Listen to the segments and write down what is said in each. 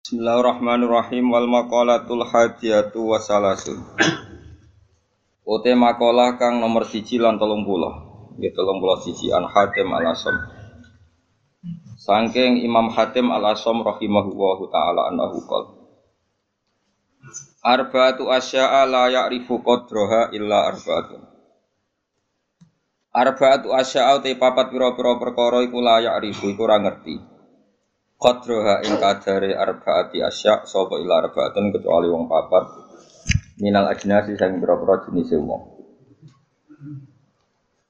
Bismillahirrahmanirrahim wal maqalatul hadiyatu wa salasun. Ote makalah kang nomor siji lan tolong puluh. Ya tolong puluh siji an Hatim al Asom. Sangking Imam Hatim al Asom rahimahullahu taala annahu qol. Arba'atu asya'a la ya'rifu qadraha illa arba'atun. Arba'atu asya'a te papat pira-pira perkara iku la ya'rifu iku ora ngerti. Qadraha ing kadare arba'ati asya' sapa ila arba'atun kecuali wong papat minal ajnasi sing pira-pira jenis wong.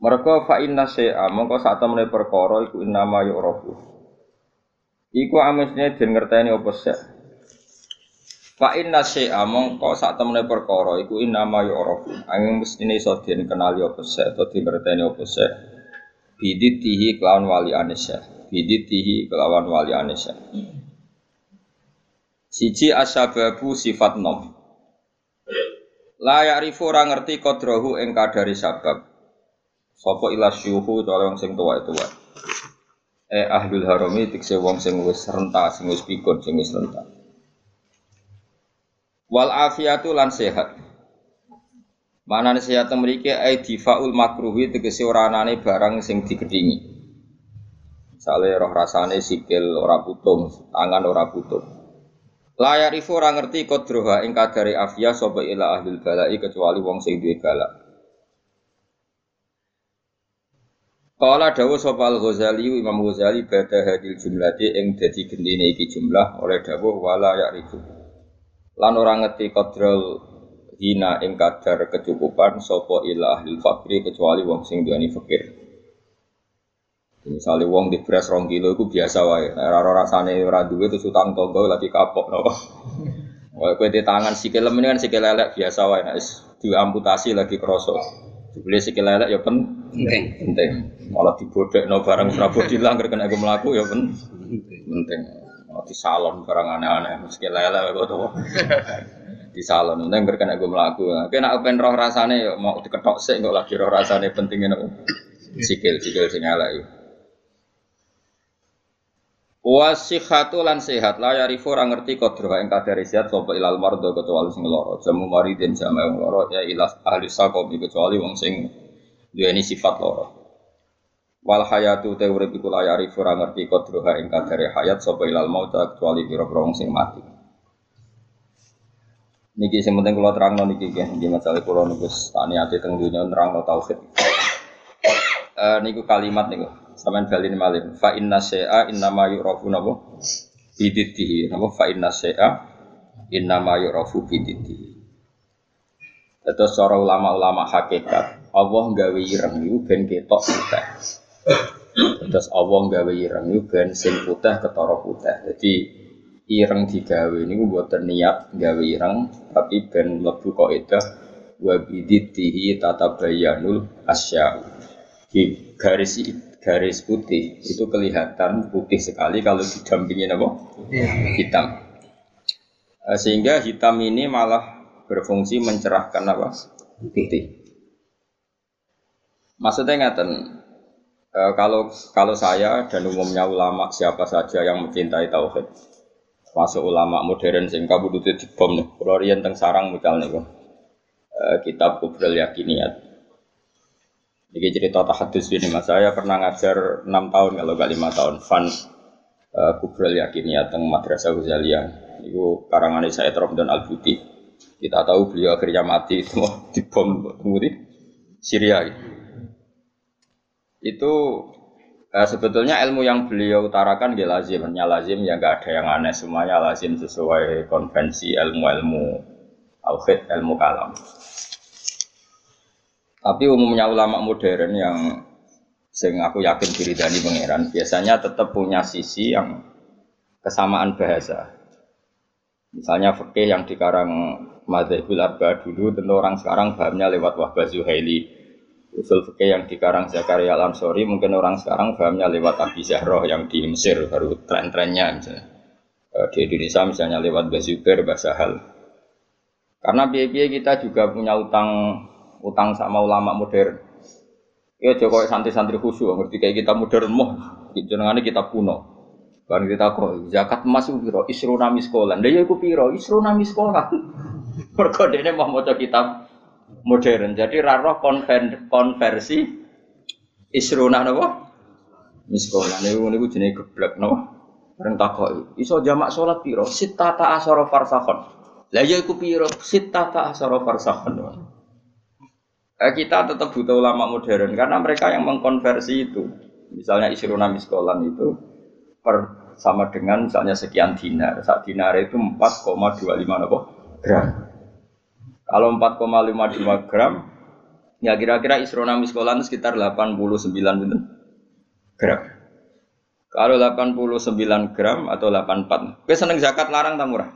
Mereka fa inna syai'a mongko sak temene perkara iku innama yu'rafu. Iku amesne den ngerteni apa sek. Fa inna syai'a mongko sak temene perkara iku innama yu'rafu. Angin mestine iso den kenali apa sek utawa dingerteni apa sek. Biditihi kelawan wali anisya. Biditihi kelawan wali anisya. Siji asyababu sifat nom. La ya'rifu ora ngerti kodrahu ing kadari sabab. Sapa ila syuhu cara wong sing tuwa-tuwa. Eh ahlul harami tikse wong sing wis renta, sing wis pikun, sing wis renta. Wal afiatu lan sehat. Mana sehat mriki ai difaul makruhi tegese ora barang sing digedingi. Misale roh rasane sikil ora putung, tangan ora putung. Layar ifu ora ngerti kodroha ing kadari afia sapa ila ahlul balai kecuali wong sing duwe balak. Kala dawu sapa Al-Ghazali Imam Ghazali bada hadil jumlati ing dadi gendine iki jumlah oleh dawuh wala ya'rifu. Lan ora ngerti kodrol hina ing kadar kecukupan sapa ila ahli fakri kecuali wong sing duweni fakir. Misalnya wong di beras rong kilo itu biasa wae. Ora rasane ora duwe terus utang tonggo lagi kapok napa. Wae kowe di tangan sikil ini kan sikil lelek biasa wae nek diamputasi lagi kroso. Dibeli sikil lelek ya pen penting. Penting. Malah dibodekno barang Prabu dilanggar kena gue melaku ya pen penting. Malah di salon barang aneh-aneh sikil lelek kok to. di salon penting berkena gue melaku. Kena open roh rasane ya mau diketok sik kok lagi roh rasane pentingnya nopo. Sikil sikil sing elek. Wasihatu lan sehat. La yarifu ora ngerti kodroha ing kadare sehat sapa ilal mardo kecuali sing lara. Jamu maridin jama wong lara ya ilas ahli sakom kecuali wong sing duweni sifat lara. Wal hayatu te urip iku la yarifu ora hayat sapa ilal maut kecuali pira-pira wong sing mati. Niki sing penting kula terangno niki nggih masalah kula niku tani ati teng dunya nerangno tauhid. Uh, niku kalimat niku sampean balin malih. Fa inna syai'a inna ma yu'rafu napa? Biditihi napa? Fa inna syai'a inna ma yu'rafu biditihi Terus cara ulama-ulama hakikat Allah gawe ireng niku ben ketok putih. Terus Allah gawe ireng niku ben sing putih ketara putih. Jadi ireng digawe niku mboten niat gawe ireng tapi ben mlebu kaidah wa biditihi tatabayyanul asya' di garis garis putih itu kelihatan putih sekali kalau didampingi apa? hitam. Sehingga hitam ini malah berfungsi mencerahkan apa? putih. Maksudnya ngaten, e, kalau kalau saya dan umumnya ulama siapa saja yang mencintai tauhid, masuk ulama modern sing kabudute dibom nih, kalau teng sarang misalnya e, kitab Kubrul Yakiniyat, ini cerita tahadus ini mas. Saya pernah ngajar 6 tahun kalau gak 5 tahun. Fan uh, Kubrel Yakiniyat teng Madrasah Ghazaliyah. Itu karangan saya Rom dan Al Buti Kita tahu beliau akhirnya mati itu di bom di Syria. Itu uh, sebetulnya ilmu yang beliau utarakan dia lazim, hanya lazim ya nggak ada yang aneh. Semuanya lazim sesuai konvensi ilmu-ilmu tauhid, ilmu kalam. Tapi umumnya ulama modern yang sing aku yakin diri dari pangeran biasanya tetap punya sisi yang kesamaan bahasa. Misalnya fikih yang dikarang Madzhabul Arba dulu tentu orang sekarang pahamnya lewat Wahbah Zuhaili. Usul fikih yang dikarang Zakaria Al-Ansori mungkin orang sekarang pahamnya lewat Abi Zahroh yang di Mesir baru tren-trennya misalnya. Eh, di Indonesia misalnya lewat Bazuber, Basahal. Karena biaya kita juga punya utang utang sama ulama modern. Ya Joko santri-santri khusyuk, ngerti kayak kita modern moh, jenengannya kita kuno. Barang kita kok zakat emas itu piro? Isruna miskolan. Lah ya iku piro? Isruna miskolan. Mergo dene mau maca modern. Jadi raro konver konversi isruna napa? Miskolan niku niku jenenge geblek napa? Bareng takok iso jamak salat piro? Sittata asyara farsakhon. Lah ya iku piro? Sittata asyara farsakhon. Eh, kita tetap butuh ulama modern karena mereka yang mengkonversi itu. Misalnya isruna miskolan itu per sama dengan misalnya sekian dinar. Saat dinar itu 4,25 gram. Kalau 4,55 gram, ya kira-kira isrona miskolan sekitar 89 gram. Kalau 89 gram atau 84. Kue seneng zakat larang tak murah?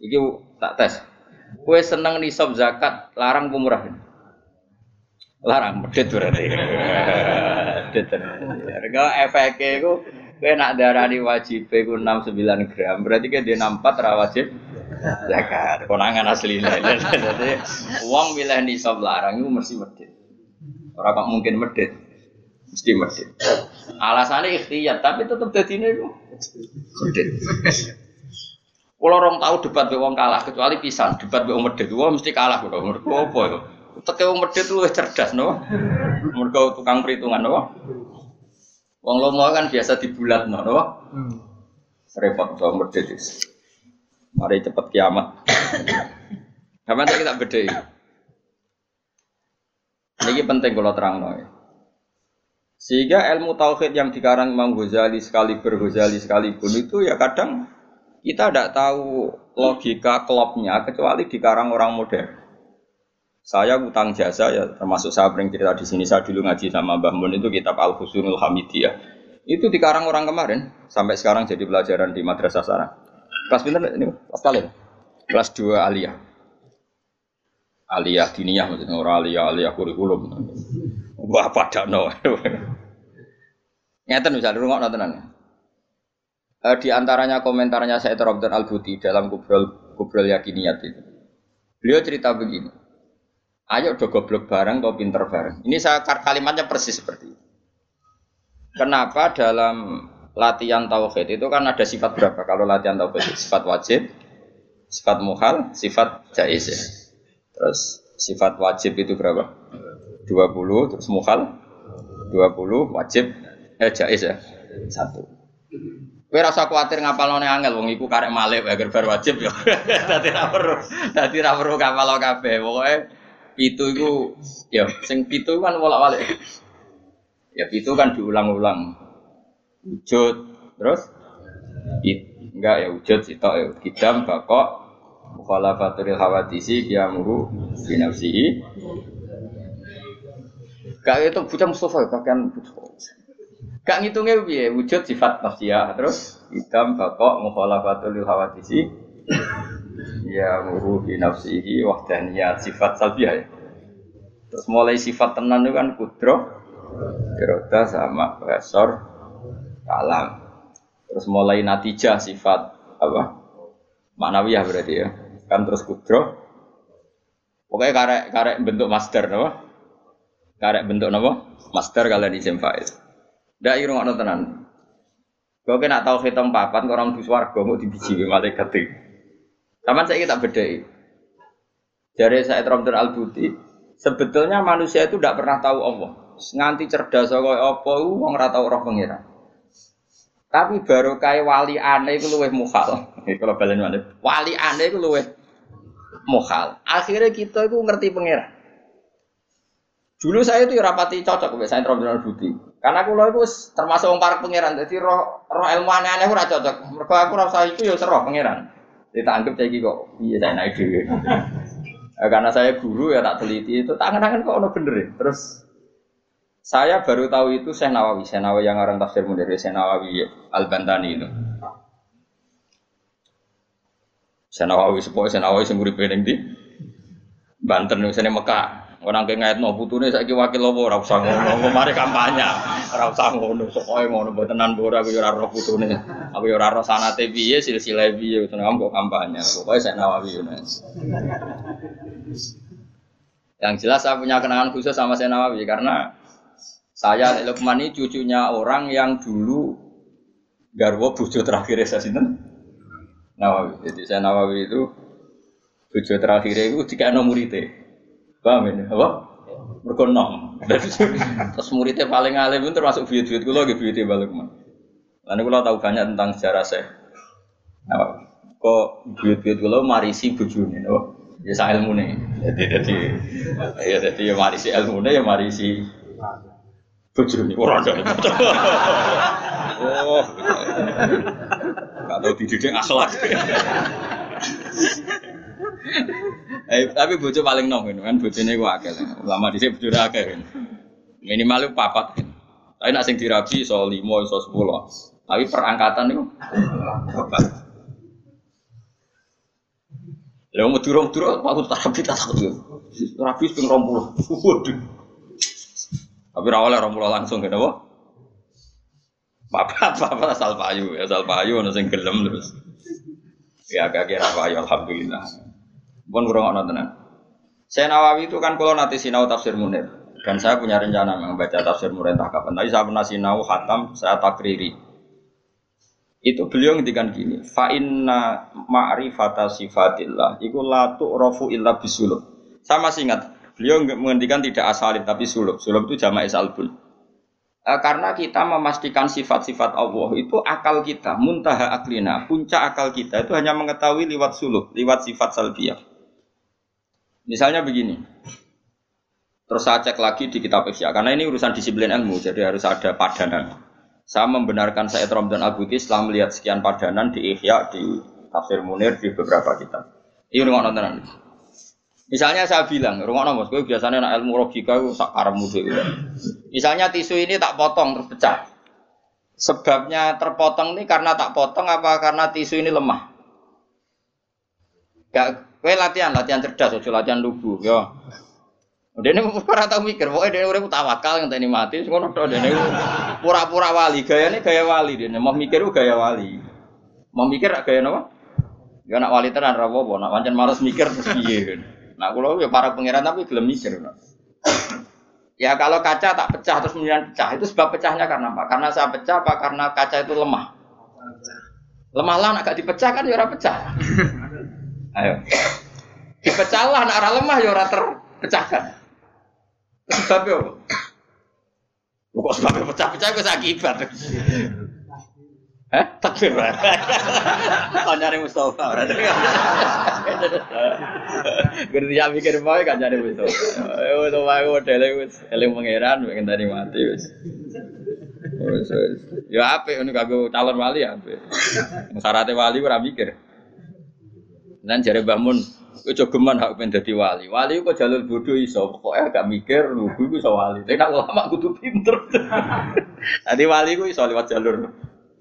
Iki tak tes. Kue seneng nisab zakat larang pemurah? Larang, medit berarti. medit. Kalau efeknya itu Kowe nak darani wajib iku 69 gram, berarti kan dia 64 ra wajib zakat. Konangan asli. Jadi uang milih nisab larang itu mesti medit. Ora kok mungkin medit. Mesti medit. Alasannya ikhtiyat, tapi tetap dadine itu medit. Kalau orang tahu debat be wong kalah kecuali pisan debat be wong medit, wong mesti kalah kok. Mergo apa ya? Teke wong medit luwih cerdas no. Mergo tukang perhitungan no. Wong lomo kan biasa dibulat no, no? Hmm. Repot so medit Mari cepet kiamat. Kapan kita beda Ini penting kalau terang no. Sehingga ilmu tauhid yang dikarang Imam Ghazali sekali Ghazali sekalipun itu ya kadang kita tidak tahu logika klopnya kecuali dikarang orang modern. Saya utang jasa ya termasuk saya sering cerita di sini saya dulu ngaji sama Mbah Mun itu kitab Al Husnul Hamidiyah. Itu dikarang orang kemarin sampai sekarang jadi pelajaran di madrasah sana. Kelas pinter ini kelas kalian. Kelas 2 aliyah. Aliyah diniyah maksudnya orang aliyah aliyah kurikulum. Wah pada no. Ngeten bisa dulu nggak nontonan. Uh, di antaranya komentarnya saya Abdul Al Buti dalam kubrol kubrol yakiniyat itu. Beliau cerita begini. Ayo do goblok bareng atau pinter bareng. Ini saya kalimatnya persis seperti itu. Kenapa dalam latihan tauhid itu kan ada sifat berapa? Kalau latihan tauhid sifat wajib, sifat muhal, sifat jaiz ya. Terus sifat wajib itu berapa? 20, terus muhal 20, wajib eh jaiz ya. Satu. Kowe rasa kuwatir ngapalone angel wong iku karek malih agar bar wajib ya. Dadi ra perlu, dadi ra perlu kapal kabeh. Pitu itu ya sing pitu kan bolak-balik. Ya pitu kan diulang-ulang. Wujud terus? It, enggak ya wujud sitok ya. Kidam bakok mukhalafatul hawadisi kiamuru fi nafsihi. Gak itu bocah Mustafa pakaian Gak ngitungnya piye? Wujud sifat nafsiyah terus? Idam bakok mukhalafatul hawadisi ya muru bi nafsihi wahdaniyat sifat salbiah ya. Terus mulai sifat tenan itu kan kudro, iroda sama resor, kalam. Terus mulai natijah sifat apa? Manawiyah berarti ya. Kan terus kudro. Pokoknya karek karek bentuk master no? Karek bentuk no? Master kalian di itu. Dak irung ngono tenan. Kau kena tahu hitam papan orang di swarga mau dibiji malaikat itu. Taman saya kita bedai. Dari saya Abdul Al Buti, sebetulnya manusia itu tidak pernah tahu Allah. Nganti cerdas kok apa, uang rata orang pengira. Tapi baru kayak wali aneh itu luweh mukhal. Kalau balen mana? Wali aneh itu luweh mukhal. Akhirnya kita itu ngerti pengira. Dulu saya itu ya rapati cocok saya Abdul Al Buti. Karena aku itu termasuk orang para pangeran. Jadi roh roh ilmu aneh-aneh ora cocok. Mereka aku rasa itu ya seroh pangeran. Kita anggap saya kok iya saya naik dulu. Eh, karena saya guru ya tak teliti itu tangan-tangan kok ono bener ya. Terus saya baru tahu itu Syekh Nawawi, Syekh Nawawi yang orang tafsir munir, Syekh Nawawi Al-Bantani itu. Syekh Nawawi sepoi Syekh Nawawi sing uripe ning di Banten sini Mekah. Orang ngait no putune saiki wakil lopo ora usah ngono, mari kampanye. Ora usah ngono, pokoke ngono tenan ora aku yo ora roh putune. Aku yo ora roh sanate piye, silsilah piye, tenan kok kampanye. Pokoke saya Nawawi yo. Yang jelas saya punya kenangan khusus sama saya Nawawi karena saya Lukman ini cucunya orang yang dulu garwa bojo terakhir saya sinten Nawawi. Jadi saya Nawawi itu bojo terakhir itu jika ana murite. Paham ini? Apa? Mergo nom. Terus muridnya paling alim itu termasuk buyut-buyut kula nggih buyute balik mah. Lalu kula tahu banyak tentang sejarah saya. Nawawi. Kok buyut-buyut kula marisi bojone, oh. Ya sak ilmune. Jadi jadi ya jadi ya marisi ilmune ya marisi bojone ora ada. Oh. Gak tahu dididik akhlak. Eh, tapi bojo paling nom kan bojone ku akeh. Lama dhisik bojone akeh kan. Minimal papat. Tapi nak sing dirabi iso 5 iso 10. Tapi perangkatan itu papat. Lah mau durung-durung aku tak rabi tak takut. Rabi ping 20. Waduh. Tapi ra oleh 20 langsung kenapa? Papat, papat asal payu, asal payu ono sing gelem terus. Ya agak kira payu alhamdulillah. Pun kurang tenan. Saya Nawawi itu kan kalau nanti sinau tafsir Munir dan saya punya rencana membaca tafsir Munir entah kapan. Tapi saya pernah sinau khatam, saya takriri. Itu beliau ngendikan gini, fa inna ma'rifata sifatillah iku la tu'rafu illa bisulub. Saya masih ingat, beliau menghentikan tidak asalib tapi sulub. Sulub itu jama'i salbun. Eh, karena kita memastikan sifat-sifat Allah itu akal kita, muntaha aklina, puncak akal kita itu hanya mengetahui lewat suluk, lewat sifat salbiyah. Misalnya begini, terus saya cek lagi di kitab Ihya, karena ini urusan disiplin ilmu, jadi harus ada padanan. Saya membenarkan Said Ramdan Abuti setelah melihat sekian padanan di Ihya, di Tafsir Munir, di beberapa kitab. Ini nonton tenan. Misalnya saya bilang, rumah nomor, gue biasanya nak ilmu logika gue karemu dhewe. Misalnya tisu ini tak potong terus pecah. Sebabnya terpotong ini karena tak potong apa karena tisu ini lemah? Gak, gue latihan, latihan cerdas, ojo latihan lugu, yo. Dia ini pura tahu mikir, pokoknya dia udah tawakal yang tadi mati, ngono tuh dia pura-pura wali, gaya ini gaya wali dia, mau mikir gaya wali, mau mikir gaya apa? Ya nak wali tenan rapopo, nak pancen males mikir terus piye kan. Nah, kalau ya para pangeran tapi gelem mikir. Ya kalau kaca tak pecah terus kemudian pecah, itu sebab pecahnya karena apa? Karena saya pecah apa karena kaca itu lemah? Lemah lah, agak dipecah kan ya ora pecah. Ayo. Dipecah lah, nak lemah ya ora terpecahkan. Sebabnya apa? Kok sebabnya pecah-pecah itu akibat. Eh, takbir Kan nyari Mustafa berarti. Gerti ya mikir mau kan nyari Mustafa. Eh, to wae modele wis eling pangeran pengen tadi mati wis. Wis Ya apik ngono kanggo calon wali ya apik. Syaratnya wali ora mikir. Dan jare Mbah Mun, kowe hak pengen dadi wali. Wali kok jalur bodoh iso, pokoknya gak mikir lugu iku iso wali. Tapi nek ulama kudu pinter. Tadi wali ku iso lewat jalur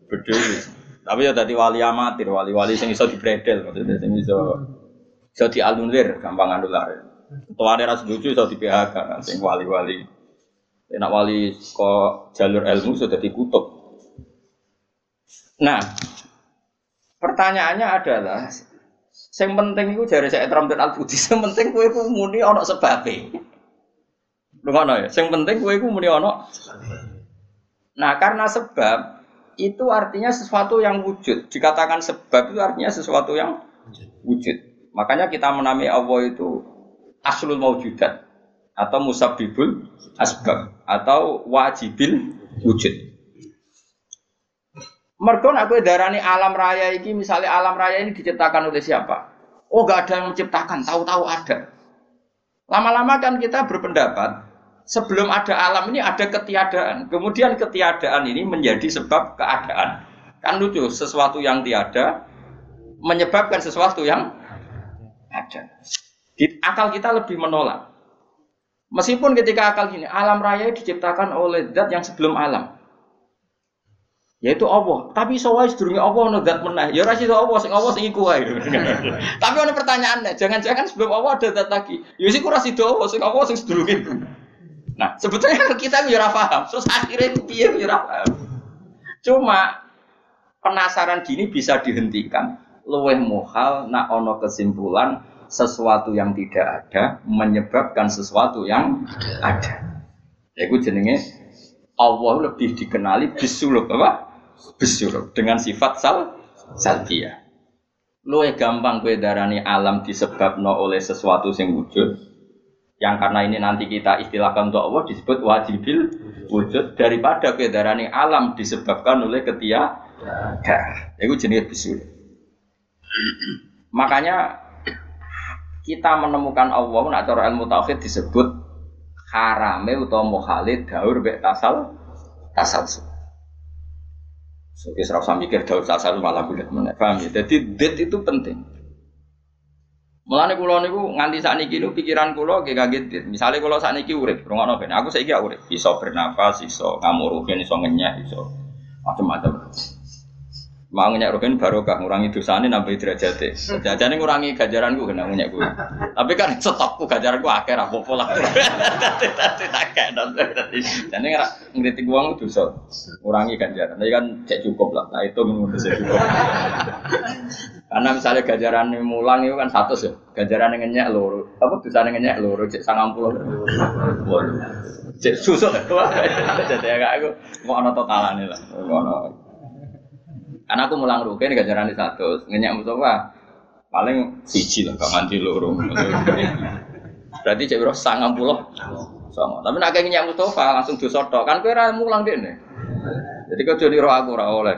Berdiri. Tapi ya tadi wali amatir, wali-wali sing iso dibredel maksudnya sing iso iso dianulir gampang anular. Tuane ra setuju iso di PHK sing wali-wali. Enak wali kok jalur ilmu sudah dikutuk. Nah, pertanyaannya adalah yang penting itu dari saya Trump dan Al Budi, yang penting kue ku muni ono sebabnya. Dengono ya, yang penting kue ku muni ono. Nah, karena sebab itu artinya sesuatu yang wujud. Dikatakan sebab itu artinya sesuatu yang wujud. Makanya kita menamai Allah itu aslul maujudat atau musabibul asbab atau wajibil wujud. Mergo aku darani alam raya ini misalnya alam raya ini diciptakan oleh siapa? Oh gak ada yang menciptakan, tahu-tahu ada. Lama-lama kan kita berpendapat sebelum ada alam ini ada ketiadaan. Kemudian ketiadaan ini menjadi sebab keadaan. Kan lucu, sesuatu yang tiada menyebabkan sesuatu yang ada. Akal kita lebih menolak. Meskipun ketika akal gini, alam raya diciptakan oleh zat yang sebelum alam. Yaitu Allah. Tapi soalnya sedurunge Allah ono zat meneh. Ya ora Allah sing Allah sing iku wae. Tapi ono pertanyaannya, jangan-jangan sebelum Allah ada zat lagi. Ya sik ora sida Allah sing Allah sing sedurunge. Nah, sebetulnya kita ya paham. Terus akhirnya piye ya paham. Cuma penasaran gini bisa dihentikan. Luweh muhal nak ono kesimpulan sesuatu yang tidak ada menyebabkan sesuatu yang ada. Ya itu jenenge Allah lebih dikenali bisuluk apa? Bisyur dengan sifat sal salbiyah. Luwe gampang kue darani alam disebabno oleh sesuatu yang wujud yang karena ini nanti kita istilahkan untuk Allah disebut wajibil wujud daripada kue darani alam disebabkan oleh ketiadaan. Itu jenis bisyur. Makanya kita menemukan Allah nak cara ilmu tauhid disebut harame utawa muhalid daur be tasal tasal. Kita serasa mikir daur tasal malah bulat mana, paham ya? Jadi det itu penting. Mulane kula niku nganti sakniki niku pikiran kula nggih kaget dit. Misale kula sakniki urip, rungokno ben aku saiki urip, iso bernapas, iso ngamuruhin, iso ngenyek, iso macam-macam. Mau ngenyak rogen barokah ngurangi dosane nambah derajate. Jajane ngurangi ganjaranku kena ngenyak gue. Tapi kan stokku ganjaranku akeh ra apa lah. Dadi tak dadi. Jane ora ngritik wong dosa. Ngurangi ganjaran. Tapi kan cek cukup lah. Nah itu menurut saya cukup. Karena misalnya ganjaran mulang itu kan satu ya. Ganjaran yang ngenyek loro. Apa dosane ngenyek loro cek 90. Waduh. Cek susuk. Jadi agak aku mau ana totalane lah. Ngono. Karena aku mulang rugen gak jarani satu, ngenyak Mustafa paling siji lah, gak mandi loro. Berarti cek biro sangat pulau sama. Tapi nak ngenyak Mustafa langsung disotok kan kue mulang deh nih. Jadi kau jadi roh aku roh oleh.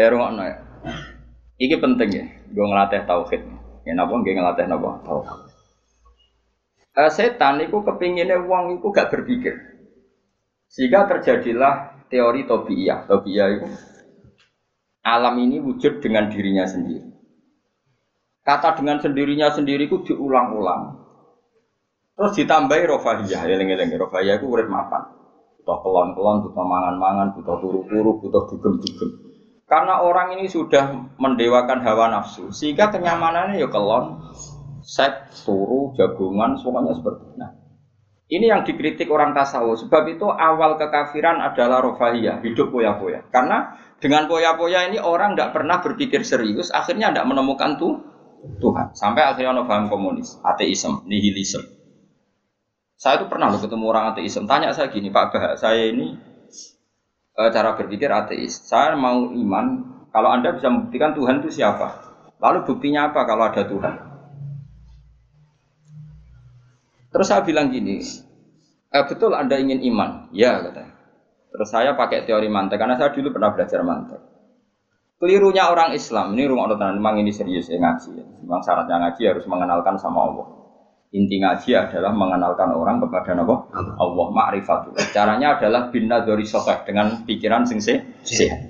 Ayo rumah ya. Iki penting ya, gue ngelatih tauhid. Ya napa gue ngelatih napa tauhid. Uh, setan itu kepinginnya uang itu gak berpikir. Sehingga terjadilah teori tobiyah. Tobiyah itu alam ini wujud dengan dirinya sendiri. Kata dengan sendirinya sendiri itu diulang-ulang. Terus ditambahi rofahiyah, eling-eling rofahiyah itu urip mapan. Butuh kelon-kelon, butuh mangan-mangan, butuh turu-turu, butuh dugem-dugem. Karena orang ini sudah mendewakan hawa nafsu, sehingga kenyamanannya ya kelon, set, turu, jagungan, semuanya seperti itu. Nah, ini yang dikritik orang tasawuf. Sebab itu awal kekafiran adalah rofahiyah, hidup poya-poya. Karena dengan poya-poya ini orang tidak pernah berpikir serius, akhirnya tidak menemukan tuh Tuhan. Sampai akhirnya paham komunis, ateisme, nihilisme. Saya itu pernah loh ketemu orang ateisme. Tanya saya gini, Pak Bah, saya ini e, cara berpikir ateis. Saya mau iman, kalau Anda bisa membuktikan Tuhan itu siapa? Lalu buktinya apa kalau ada Tuhan? Terus saya bilang gini, eh, betul Anda ingin iman? Ya katanya. Terus saya pakai teori mantek karena saya dulu pernah belajar mantek. Kelirunya orang Islam ini rumah orang memang ini serius ya ngaji. Ya. Memang syaratnya ngaji harus mengenalkan sama Allah. Inti ngaji adalah mengenalkan orang kepada Allah. Allah ma'rifatu. Caranya adalah bina dari sokeh dengan pikiran sing sehat.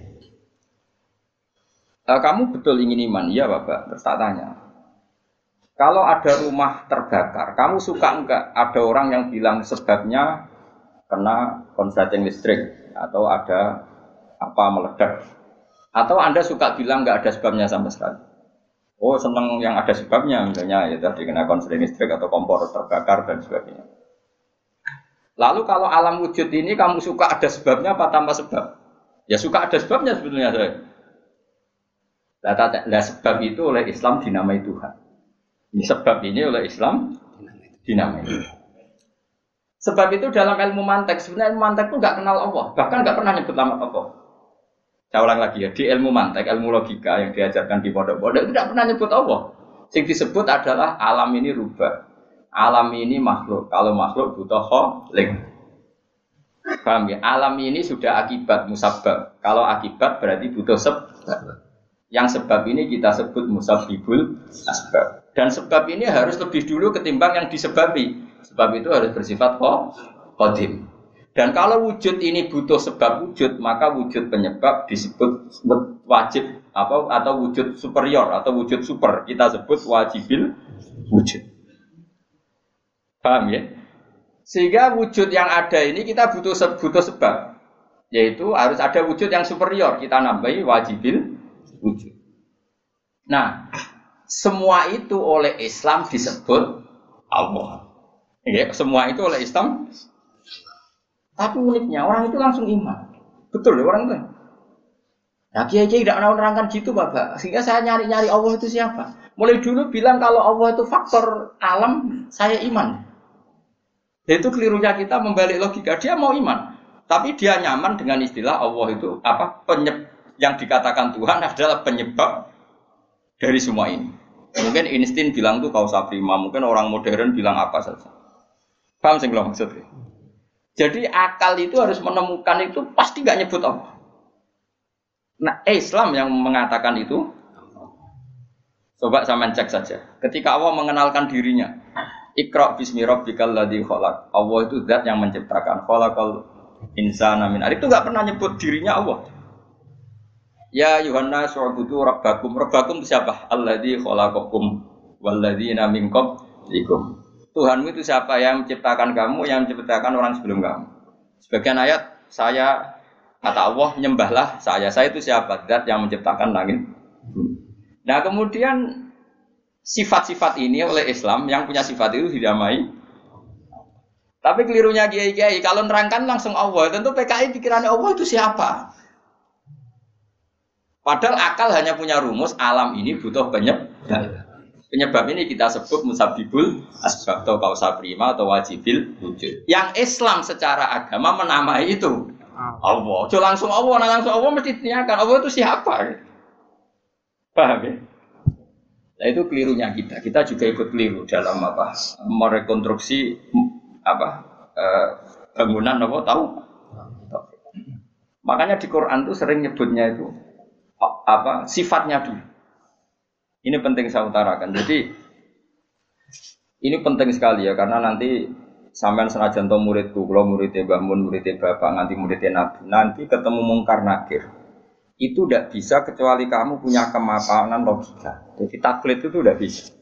Eh, kamu betul ingin iman? Iya bapak. Terus tak tanya, kalau ada rumah terbakar, kamu suka enggak ada orang yang bilang sebabnya kena konsleting listrik atau ada apa meledak? Atau Anda suka bilang enggak ada sebabnya sama sekali? Oh seneng yang ada sebabnya misalnya ya tadi kena konsleting listrik atau kompor terbakar dan sebagainya. Lalu kalau alam wujud ini kamu suka ada sebabnya apa tanpa sebab? Ya suka ada sebabnya sebetulnya saya. Nah, sebab itu oleh Islam dinamai Tuhan. Sebab ini oleh Islam dinamai. Sebab itu dalam ilmu mantek, sebenarnya ilmu mantek itu nggak kenal Allah, bahkan nggak pernah nyebut nama Allah. Saya ulang lagi ya, di ilmu mantek, ilmu logika yang diajarkan di pondok-pondok itu tidak pernah nyebut Allah. Yang disebut adalah alam ini rubah, alam ini makhluk. Kalau makhluk butuh kholik. Paham ya? Alam ini sudah akibat musabab. Kalau akibat berarti butuh sebab. Yang sebab ini kita sebut musabibul asbab. Dan sebab ini harus lebih dulu ketimbang yang disebabi. Sebab itu harus bersifat kodim. Dan kalau wujud ini butuh sebab wujud, maka wujud penyebab disebut wajib apa atau wujud superior atau wujud super. Kita sebut wajibil wujud. Paham ya? Sehingga wujud yang ada ini kita butuh butuh sebab. Yaitu harus ada wujud yang superior. Kita nambahi wajibil wujud. Nah, semua itu oleh Islam disebut Allah. Ya, semua itu oleh Islam. Tapi uniknya orang itu langsung iman. Betul ya orang itu. Nah, kiai kiai tidak menerangkan gitu, bapak. Sehingga saya nyari nyari Allah itu siapa. Mulai dulu bilang kalau Allah itu faktor alam, saya iman. Itu kelirunya kita membalik logika. Dia mau iman. Tapi dia nyaman dengan istilah Allah itu apa penyeb yang dikatakan Tuhan adalah penyebab dari semua ini. Mungkin Einstein bilang tuh kausa prima, mungkin orang modern bilang apa saja. Paham sih maksudnya? Jadi akal itu harus menemukan itu pasti gak nyebut Allah. Nah Islam yang mengatakan itu, coba saya cek saja. Ketika Allah mengenalkan dirinya, Iqra bismi rabbikal ladzi khalaq. Allah itu zat yang menciptakan. Khalaqal insana min Itu nggak pernah nyebut dirinya Allah. Ya Yohana su'budu rabbakum. Rabbakum siapa? Alladzi khalaqakum walladzina min qablikum. Tuhanmu itu siapa yang menciptakan kamu, yang menciptakan orang sebelum kamu. Sebagian ayat saya kata Allah nyembahlah saya. Saya itu siapa? Zat yang menciptakan langit. Nah kemudian sifat-sifat ini oleh Islam yang punya sifat itu didamai tapi kelirunya kiai-kiai, kalau nerangkan langsung Allah, tentu PKI pikirannya Allah itu siapa? Padahal akal hanya punya rumus, alam ini butuh penyebab. Penyebab ini kita sebut musabibul asbab atau kausa prima atau wajibil wujud. Yang Islam secara agama menamai itu Allah. Jo langsung Allah, nah langsung Allah mesti ditanyakan Allah itu siapa? Paham ya? Nah itu kelirunya kita. Kita juga ikut keliru dalam apa? Merekonstruksi apa eh, bangunan apa tahu makanya di Quran tuh sering nyebutnya itu apa sifatnya dulu ini penting saya utarakan jadi ini penting sekali ya karena nanti sampean senajan to muridku kalau muridnya Mbah Mun muridnya Bapak nanti muridnya Nabi nanti ketemu mungkar nakir itu tidak bisa kecuali kamu punya kemapanan logika jadi taklid itu tidak bisa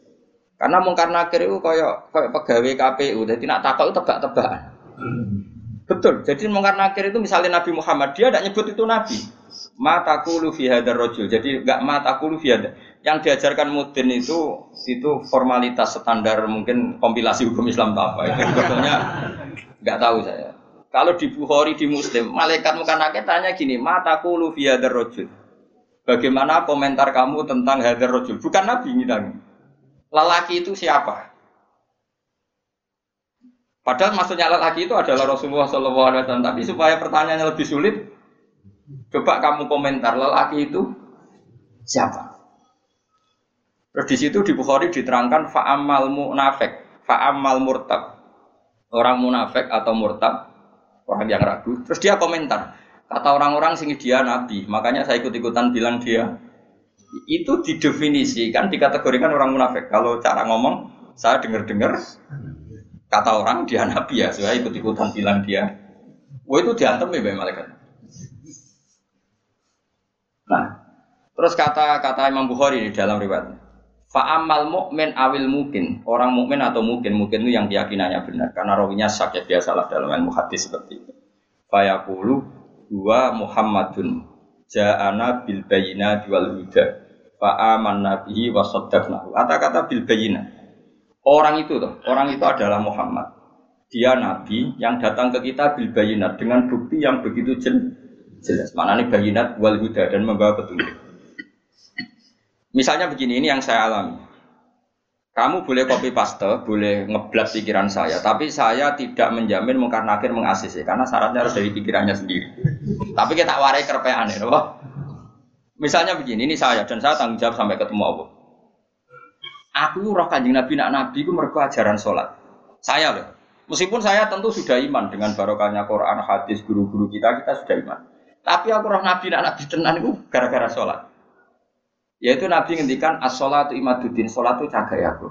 karena mungkar nakir itu kayak kayak pegawai KPU, jadi nak takut itu tebak-tebakan. Betul. Jadi mungkar nakir itu misalnya Nabi Muhammad, dia tidak nyebut itu Nabi. Matakulu fi hadar rojul. Jadi nggak matakulu fi hadar. Yang diajarkan mudin itu itu formalitas standar mungkin kompilasi hukum Islam apa. Itu sebetulnya nggak tahu saya. Kalau di Bukhari di Muslim, malaikat mungkar nakir tanya gini, matakulu fi hadar rojul. Bagaimana komentar kamu tentang hadar rojul? Bukan Nabi ngitanya lelaki itu siapa? Padahal maksudnya lelaki itu adalah Rasulullah SAW. Tapi supaya pertanyaannya lebih sulit, coba kamu komentar lelaki itu siapa? Terus di situ di Bukhari diterangkan fa'amal munafik, fa'amal murtab. Orang munafik atau murtab, orang yang ragu. Terus dia komentar, kata orang-orang sini dia nabi, makanya saya ikut-ikutan bilang dia itu didefinisikan dikategorikan orang munafik. Kalau cara ngomong saya dengar-dengar kata orang dia nabi ya, saya ikut-ikutan bilang dia. Wah itu diantem ya malaikat. Nah, terus kata kata Imam Bukhari di dalam riwayat. Fa'amal mukmin awil mungkin orang mukmin atau mungkin mungkin itu yang keyakinannya benar karena rawinya sak ya biasalah dalam ilmu hadis seperti itu. Fayaqulu dua Muhammadun ja'ana bil bayinati wal huda fa'aman nabihi wa saddaqnahu. Kata-kata bil bayina. Orang itu tuh, orang itu adalah Muhammad. Dia nabi yang datang ke kita bil bayinat dengan bukti yang begitu jelas. Mana nih bayinat wal huda dan membawa petunjuk. Misalnya begini, ini yang saya alami. Kamu boleh copy paste, boleh ngeblat pikiran saya, tapi saya tidak menjamin mungkar nakir mengasisi karena syaratnya harus dari pikirannya sendiri. tapi kita warai kerpean ya, Misalnya begini, ini saya dan saya tanggung jawab sampai ketemu Allah. Aku roh kanjeng Nabi nak Nabi itu mereka ajaran sholat. Saya loh. Meskipun saya tentu sudah iman dengan barokahnya Quran, hadis, guru-guru kita, kita sudah iman. Tapi aku roh Nabi nak Nabi tenan itu gara-gara sholat. Yaitu Nabi ngendikan as-sholatu imaduddin, sholat itu cagai aku.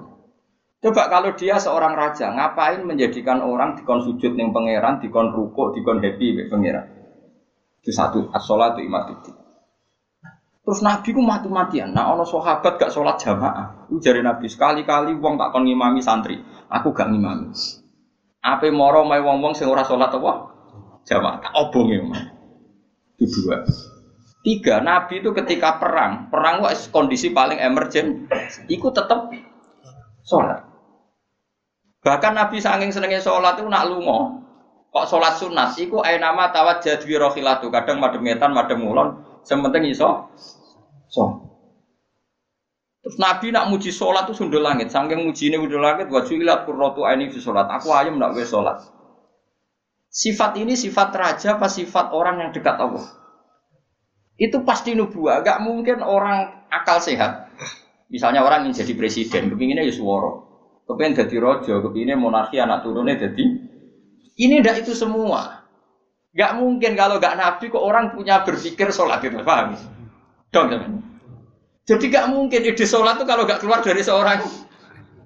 Coba kalau dia seorang raja, ngapain menjadikan orang dikon sujud ning pangeran, dikon rukuk, dikon happy pangeran? Itu satu, as-sholatu imaduddin. Terus Nabi ku mati-matian. Nah, ono sahabat gak sholat jamaah. Itu jari Nabi sekali-kali wong tak kon ngimami santri. Aku gak ngimami. Apa moro mai wong-wong sing ora sholat apa? Jamaah. Tak obong ya. Itu dua. Tiga, Nabi itu ketika perang, perang itu kondisi paling emergen, ikut tetap sholat. Bahkan Nabi saking senengnya sholat itu nak lungo. Kok sholat sunat, iku ayo nama tawat jadwi rohilatu. Kadang madem ngetan, madem ngulon, sementing iso so. Terus Nabi nak muji sholat tuh sundul langit, saking muji ini sundul langit, wajib ilat kurrotu ini di sholat. Aku ayam nak wes sholat. Sifat ini sifat raja apa sifat orang yang dekat Allah? Itu pasti nubuah. Gak mungkin orang akal sehat. Misalnya orang ingin jadi presiden, kepinginnya ya. Kepingin jadi rojo, kepinginnya monarki anak turunnya jadi. Ini ndak itu semua. Gak mungkin kalau gak nabi kok orang punya berpikir sholat itu, paham? Dong, teman. Jadi gak mungkin ide sholat itu kalau gak keluar dari seorang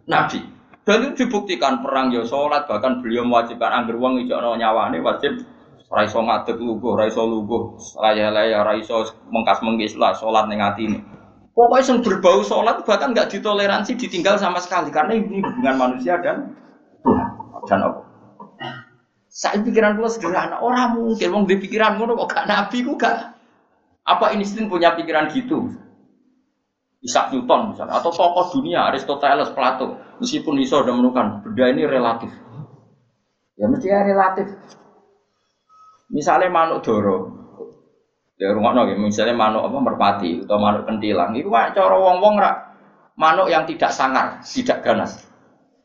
nabi. Dan itu dibuktikan perang ya sholat bahkan beliau mewajibkan angger uang itu nyawane wajib raiso ngadeg luguh, raiso luguh, raya laya, raiso mengkas menggis lah sholat ning ini. Pokoknya yang berbau sholat bahkan nggak ditoleransi ditinggal sama sekali karena ini hubungan manusia dan dan apa? Saya pikiran gue sederhana, orang mungkin mau di pikiran kok gak nabi gue gak apa insting punya pikiran gitu. Isaac Newton misalnya, atau tokoh dunia Aristoteles, Plato, meskipun iso sudah menemukan benda ini relatif. Ya mesti ya relatif. Misalnya manuk doro, ya rumah ya, misalnya manuk apa merpati atau manuk kentilang, itu mah cara wong-wong rak manuk yang tidak sangar, tidak ganas.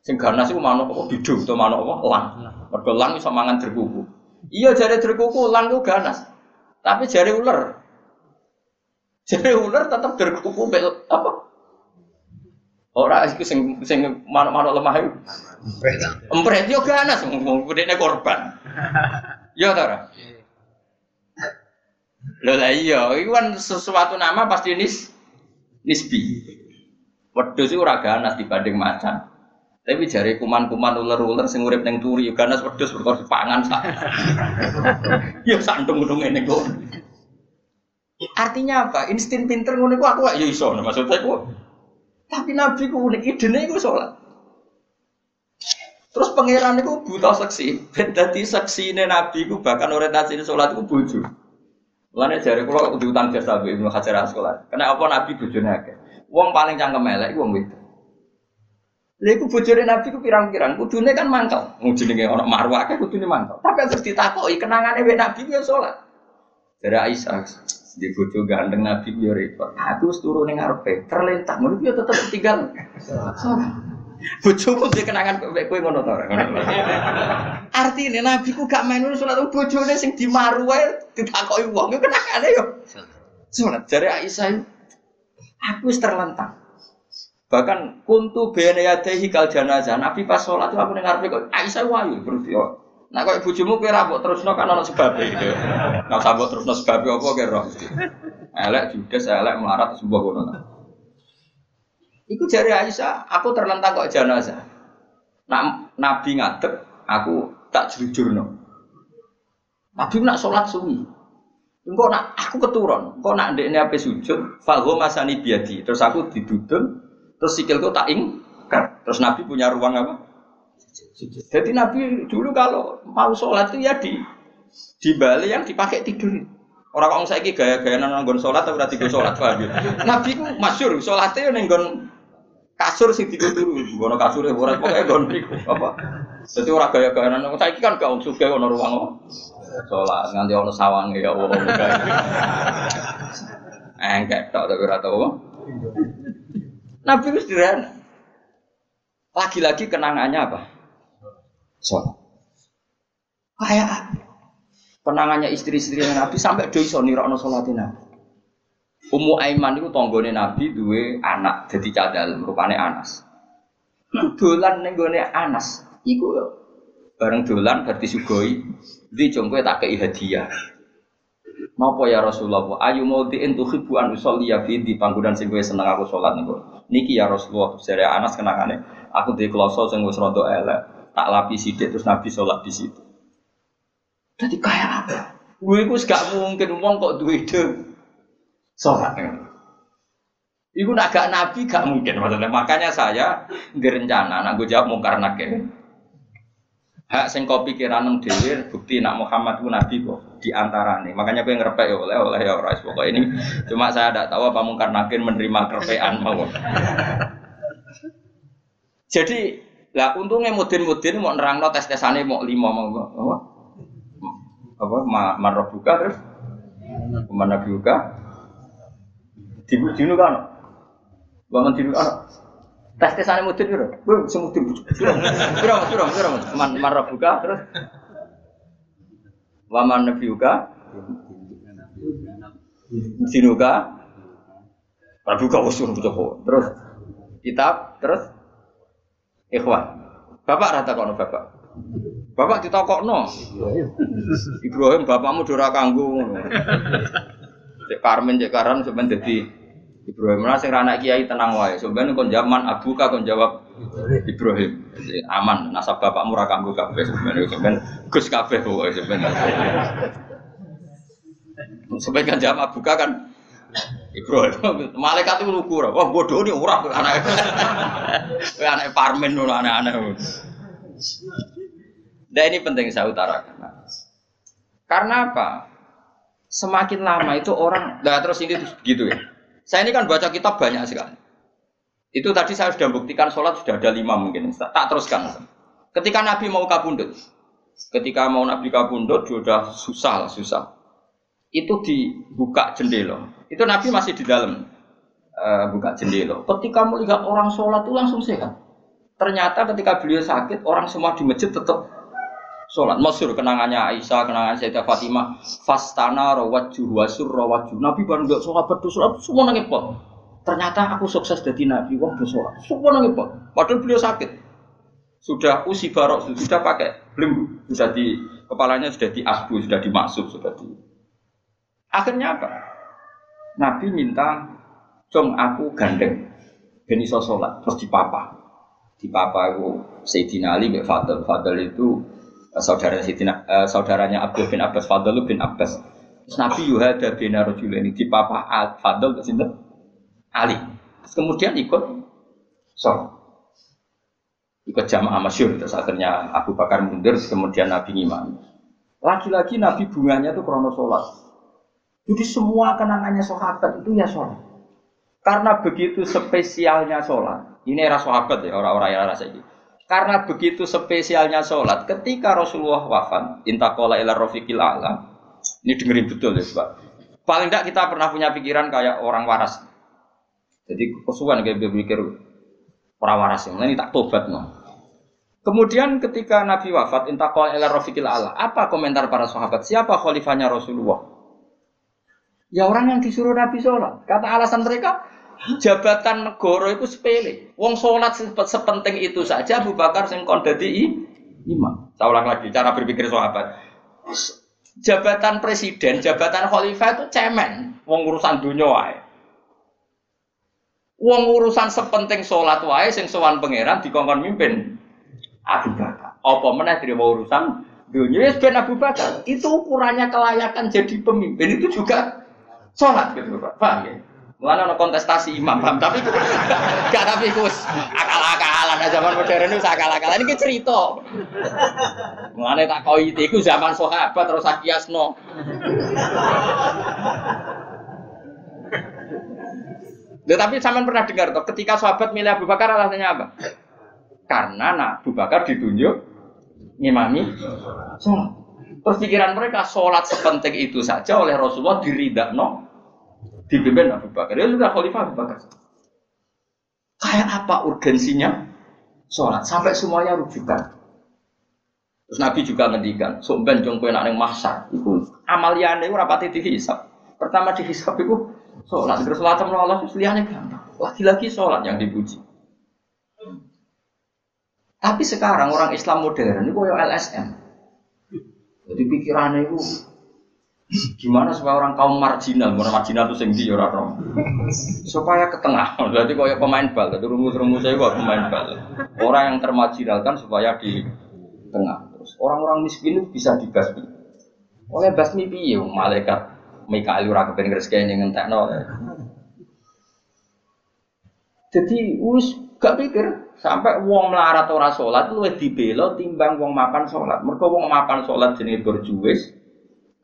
Sing ganas itu manuk apa bidu atau manuk apa lang. Mergo lang iso mangan terkuku. Iya jari terkuku lang itu ganas. Tapi jari ular jadi ular tetap berkuku bel apa? Ora iku sing sing manuk-manuk lemah iku. Empret yo ganas wong gedene korban. Yo ta ora? Lho lah iya, iku kan sesuatu nama pasti nis nisbi. Wedhus iku ora ganas dibanding macan. Tapi jari kuman-kuman ular-ular sing urip ning turi ganas wedhus perkara pangan sak. Ya santung-untung ngene kok. Artinya apa? Insting pinter ngono iku aku ya iso maksudnya aku. Tapi Nabi ku unik idene iku salat. Terus pangeran itu buta seksi. Ben dadi seksine Nabi ku bahkan orientasi salat iku bojo. Mulane jare kula kudu utang jasa Mbak Ibnu Hajar sekolah. Karena apa Nabi bojone akeh. Wong paling cangkem elek wong wedok. Lha iku bojone Nabi ku pirang-pirang, kudune kan mangkel. Jenenge ana marwah akeh kudune mangkel. Tapi terus ditakoki kenangane wek Nabi ku ya salat. Dari Aisyah, di bojo ganteng Nabi yo repot. Aku wis turu ning ngarepe, terlentang ngono yo tetep tinggal. Bojoku dia kenangan kowe kowe ngono to Artine Nabi ku gak main salat bojone sing dimaru wae ditakoki wong yo kenangane yo. Salat jare Aisyah aku wis terlentang. Bahkan kuntu bene yadehi kal janazah. Nabi pas itu aku dengar kok Aisyah wayu berarti Nah kok bojomu kowe ra terusno kan ana sebab gitu. Nah sabuk terusno sebab apa kowe roh. Elek judes elek melarat sebuah ngono. Iku jari Aisyah, aku terlentang kok jenazah. Nak Nabi ngadep, aku tak jujurno. Nabi nak sholat suwi. Engkau nak aku keturun, engkau nak ndekne ape sujud, falho masani biadi. Terus aku didudun, terus sikilku tak ing, terus Nabi punya ruang apa? Jadi Nabi dulu kalau mau sholat itu ya di di Bali yang dipakai tidur. Orang kalau saya gaya-gaya nonggon sholat tapi berarti sholat paham ya? Nabi ku masyur sholatnya nenggon kasur sih tidur dulu, gono kasur ya borat pokoknya gon apa. Jadi orang gaya-gaya nonggon saya kan gak suka gono ruang sholat nganti ono sawang ya Allah. Enggak tak tapi rata apa. Nabi itu sederhana. Lagi-lagi kenangannya apa? Sholat. Kayak penangannya istri-istri Nabi sampai do iso nirokno salate Nabi. Ummu Aiman itu tonggone Nabi duwe anak jadi cadal rupane Anas. Dolan ning Anas iku bareng dolan berarti sugoi di jongko tak kei hadiah. Napa ya Rasulullah? Ayu mau diin tuhibbu an usolli ya fi di panggonan sing seneng aku salat niku. Niki ya Rasulullah, sere Anas kenangane aku di kloso sing wis elek tak lapisi dia terus Nabi sholat di situ. Jadi kayak apa? Gue itu gak mungkin uang kok duit itu sholat. Iku nak gak Nabi gak mungkin maksudnya. Makanya saya direncana, nak gue jawab mungkar nakir. Hak sing kau pikiran nang dewi bukti nak Muhammad itu Nabi kok di antara nih. Makanya gue ngerepek ya oleh oleh ya rais pokok ini. Cuma saya tidak tahu apa mungkar nakir menerima kerepean mau. Jadi lah untungnya mudin-mudin mau nerangno tes-tesane mau lima mau apa? Apa marah buka terus? Mana buka? Dibu dinu kan? Bangun dinu kan? Tes tesane mudin kira? Bu, semudin. Kira, kira, kira, kira, man marah buka terus? Waman nabiuka dinuka Prabuka usul. Terus kitab terus ikhwan. Bapak rata kono bapak. Bapak ditakokno. Ibrahim bapakmu dora ngono. Cek Karmen cek Karan sampean dadi Ibrahim lah sing anak kiai tenang wae. Sampeyan kon zaman abuka kon jawab Ibrahim. Jadi, aman nasab bapakmu ra kanggo kabeh sampeyan sampeyan Gus kabeh pokoke sampeyan. Sampeyan kan jawab abuka kan Ibrahim, malaikat itu lugu, wah bodoh nih ora anak, anak parmen loh anak-anak. Nah ini penting saya utarakan. Karena apa? Semakin lama itu orang, nah terus ini gitu ya. Saya ini kan baca kitab banyak sekali. Itu tadi saya sudah buktikan sholat sudah ada lima mungkin. Tak teruskan. Ketika Nabi mau kabundut, ketika mau Nabi kabundut sudah susah lah susah. Itu dibuka jendela. Itu Nabi masih di dalam uh, buka jendela. Ketika melihat orang sholat itu langsung sehat. Ternyata ketika beliau sakit, orang semua di masjid tetap sholat. Masyur kenangannya Aisyah, kenangan Sayyidah Fatimah. Fastana rawajuh wasur rawajuh. Nabi baru nggak sholat sholat semua nangis pot. Ternyata aku sukses jadi Nabi, wah sholat Semua nangis pot. Padahal beliau sakit. Sudah usi barok, sudah pakai belenggu. Sudah di, kepalanya sudah di asbu, sudah dimaksud, sudah di... Akhirnya apa? Nabi minta, Jom aku gandeng. Ben iso sholat, terus dipapa. Dipapa aku Sayyidina Ali bin Fadl. Fadl itu saudara Sayyidina, uh, saudaranya Abdul bin Abbas, Fadl bin Abbas. Terus Nabi yuhada bin Rajul ini di papa Fadl sini Ali. Terus kemudian ikut sholat. Ikut jamaah masyur. Terus akhirnya Abu Bakar mundur, kemudian Nabi ngimami. Lagi-lagi Nabi bunganya itu krono sholat. Jadi semua kenangannya sahabat itu ya sholat. Karena begitu spesialnya sholat. Ini era sahabat ya, orang-orang yang rasa ini. Karena begitu spesialnya sholat, ketika Rasulullah wafat, intakola ila rofiqil alam, ini dengerin betul ya Pak. Paling tidak kita pernah punya pikiran kayak orang waras. Jadi kesukaan kayak berpikir orang waras yang ini tak tobat no. Kemudian ketika Nabi wafat, intakola ila rofiqil alam, apa komentar para sahabat? Siapa khalifahnya Rasulullah? Ya orang yang disuruh Nabi sholat. Kata alasan mereka, jabatan negara itu sepele. Wong sholat sepenting itu saja Abu Bakar sing kon dadi imam. Saya ulang lagi cara berpikir sahabat. Jabatan presiden, jabatan khalifah itu cemen. Wong urusan dunia wae. Wong urusan sepenting sholat wae sing sowan pangeran dikongkon mimpin Abu Bakar. Apa meneh terima urusan dunia ya Abu Bakar. Itu ukurannya kelayakan jadi pemimpin itu juga sholat gitu Pak. Paham ya? Mulane ana kontestasi imam, paham? Tapi gak tapi kus akal-akalan nah, zaman modern itu akal-akalan ini cerita. Mulane tak koi iku zaman sahabat terus akiasno. Loh, tapi sampean pernah dengar toh ketika sahabat milih Abu Bakar alasannya apa? Karena nah, Abu Bakar ditunjuk ngimami sholat. Terus pikiran mereka sholat sepenting itu saja oleh Rasulullah diridakno dipimpin Abu Bakar. Ya sudah Khalifah Abu Bakar. Kayak apa urgensinya sholat sampai semuanya rujukan. Terus Nabi juga ngendikan, sumben jong kowe nak ning mahsyar iku amaliyane ora pati dihisab. Pertama dihisab iku sholat, terus sholat sama Allah liyane gampang. Lagi-lagi sholat yang dipuji. Tapi sekarang orang Islam modern itu kayak LSM. Jadi pikirannya itu Gimana supaya orang kaum marginal, orang marginal itu sing di orang Supaya ke tengah. Berarti kayak pemain bal, jadi rumus-rumus saya buat pemain bal. Orang yang termarginalkan supaya di tengah. Terus orang-orang miskin itu bisa dibasmi. Oleh basmi piye malaikat Mikael ora kepen ning ngentekno. Jadi us gak pikir sampai wong melarat ora salat luwih dibela timbang wong makan salat. Mergo wong makan salat jenenge berjuwis,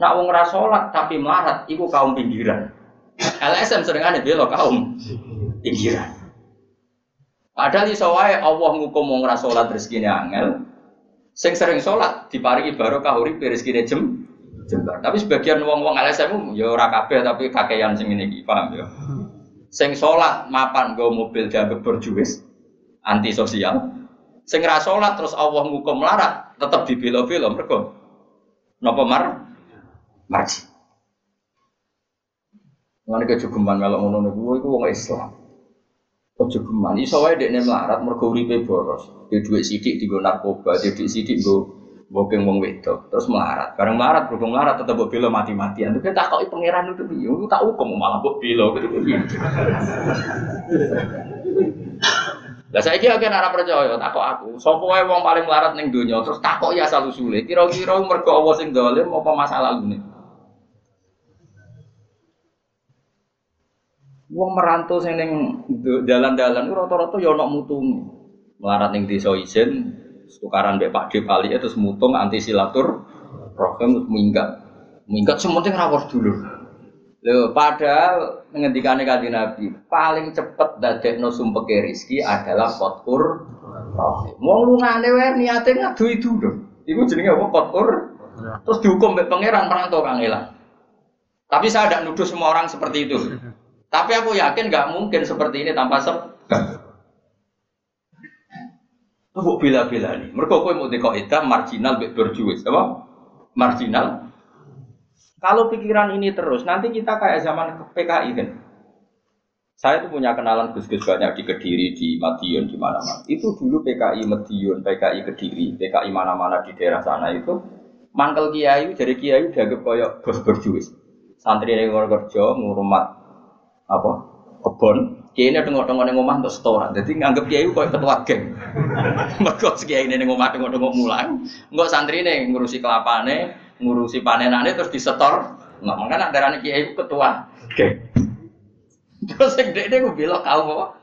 Nak wong ora salat tapi melarat iku kaum pinggiran. LSM ada bela kaum pinggiran. Padahal iso wae Allah ngukum wong ora salat rezekine angel. Sing sering salat diparingi barokah urip rezekine jem jembar. Tapi sebagian wong-wong LSM ya ora kabeh tapi kakean sing iki, paham ya. Sing salat mapan nggo mobil dianggap berjuwis anti sosial. Sing ra salat terus Allah ngukum melarat tetep dibela-bela mergo napa mar marji. Ngene kejogeman melok ngono niku iku wong Islam. Kejogeman iso wae dekne melarat mergo uripe boros. Dia duit sidik digo narkoba, dia duit sidik nggo bokeng wong wedok, terus melarat. Bareng melarat, berhubung melarat tetep mbok bela mati-matian. Itu kita takoki pangeran itu piye? Tak hukum malah mbok piye. Lah saiki akeh ora percaya takok aku. Sapa wae wong paling melarat ning donya terus takok ya asal usule. Kira-kira mergo Allah sing dolim apa masalah ngene? Wong merantau sing ning dalan-dalan rata-rata ya ana mutunge. Melarat ning desa isin, tukaran mbek Pak D Pali terus mutung anti silatur rahim terus minggat. Minggat sementing rawor dulu. Lho, padahal ngendikane kanjeng Nabi, paling cepet dadekno sumpeke rezeki adalah kotur rahim. Wong lungane wae niate ngadu itu lho. Iku jenenge apa kotur? Terus dihukum mbek pangeran perantau kangelan. Tapi saya tidak nuduh semua orang seperti itu. Tapi aku yakin nggak mungkin seperti ini tanpa sebab. Itu bila-bila nih. Mereka kau mau itu marginal berjuis, apa? Marginal. Kalau pikiran ini terus, nanti kita kayak zaman PKI kan. Saya tuh punya kenalan gus-gus banyak di Kediri, di Madiun, di mana-mana. Itu dulu PKI Madiun, PKI Kediri, PKI mana-mana di daerah sana itu mangkel kiai dari kiai dianggap kayak bos berjuis. Santri yang kerja ngurumat apa kebon kiai ini tengok tengok nengok omah untuk setoran jadi nganggep kiai kok ketua geng mereka kiai ini nengok omah tengok tengok mulang nggak santri ini ngurusi kelapane ngurusi panenannya terus disetor. Nggak makanya darah kiai ketua. Geng terus yang dia gue bilang kau mau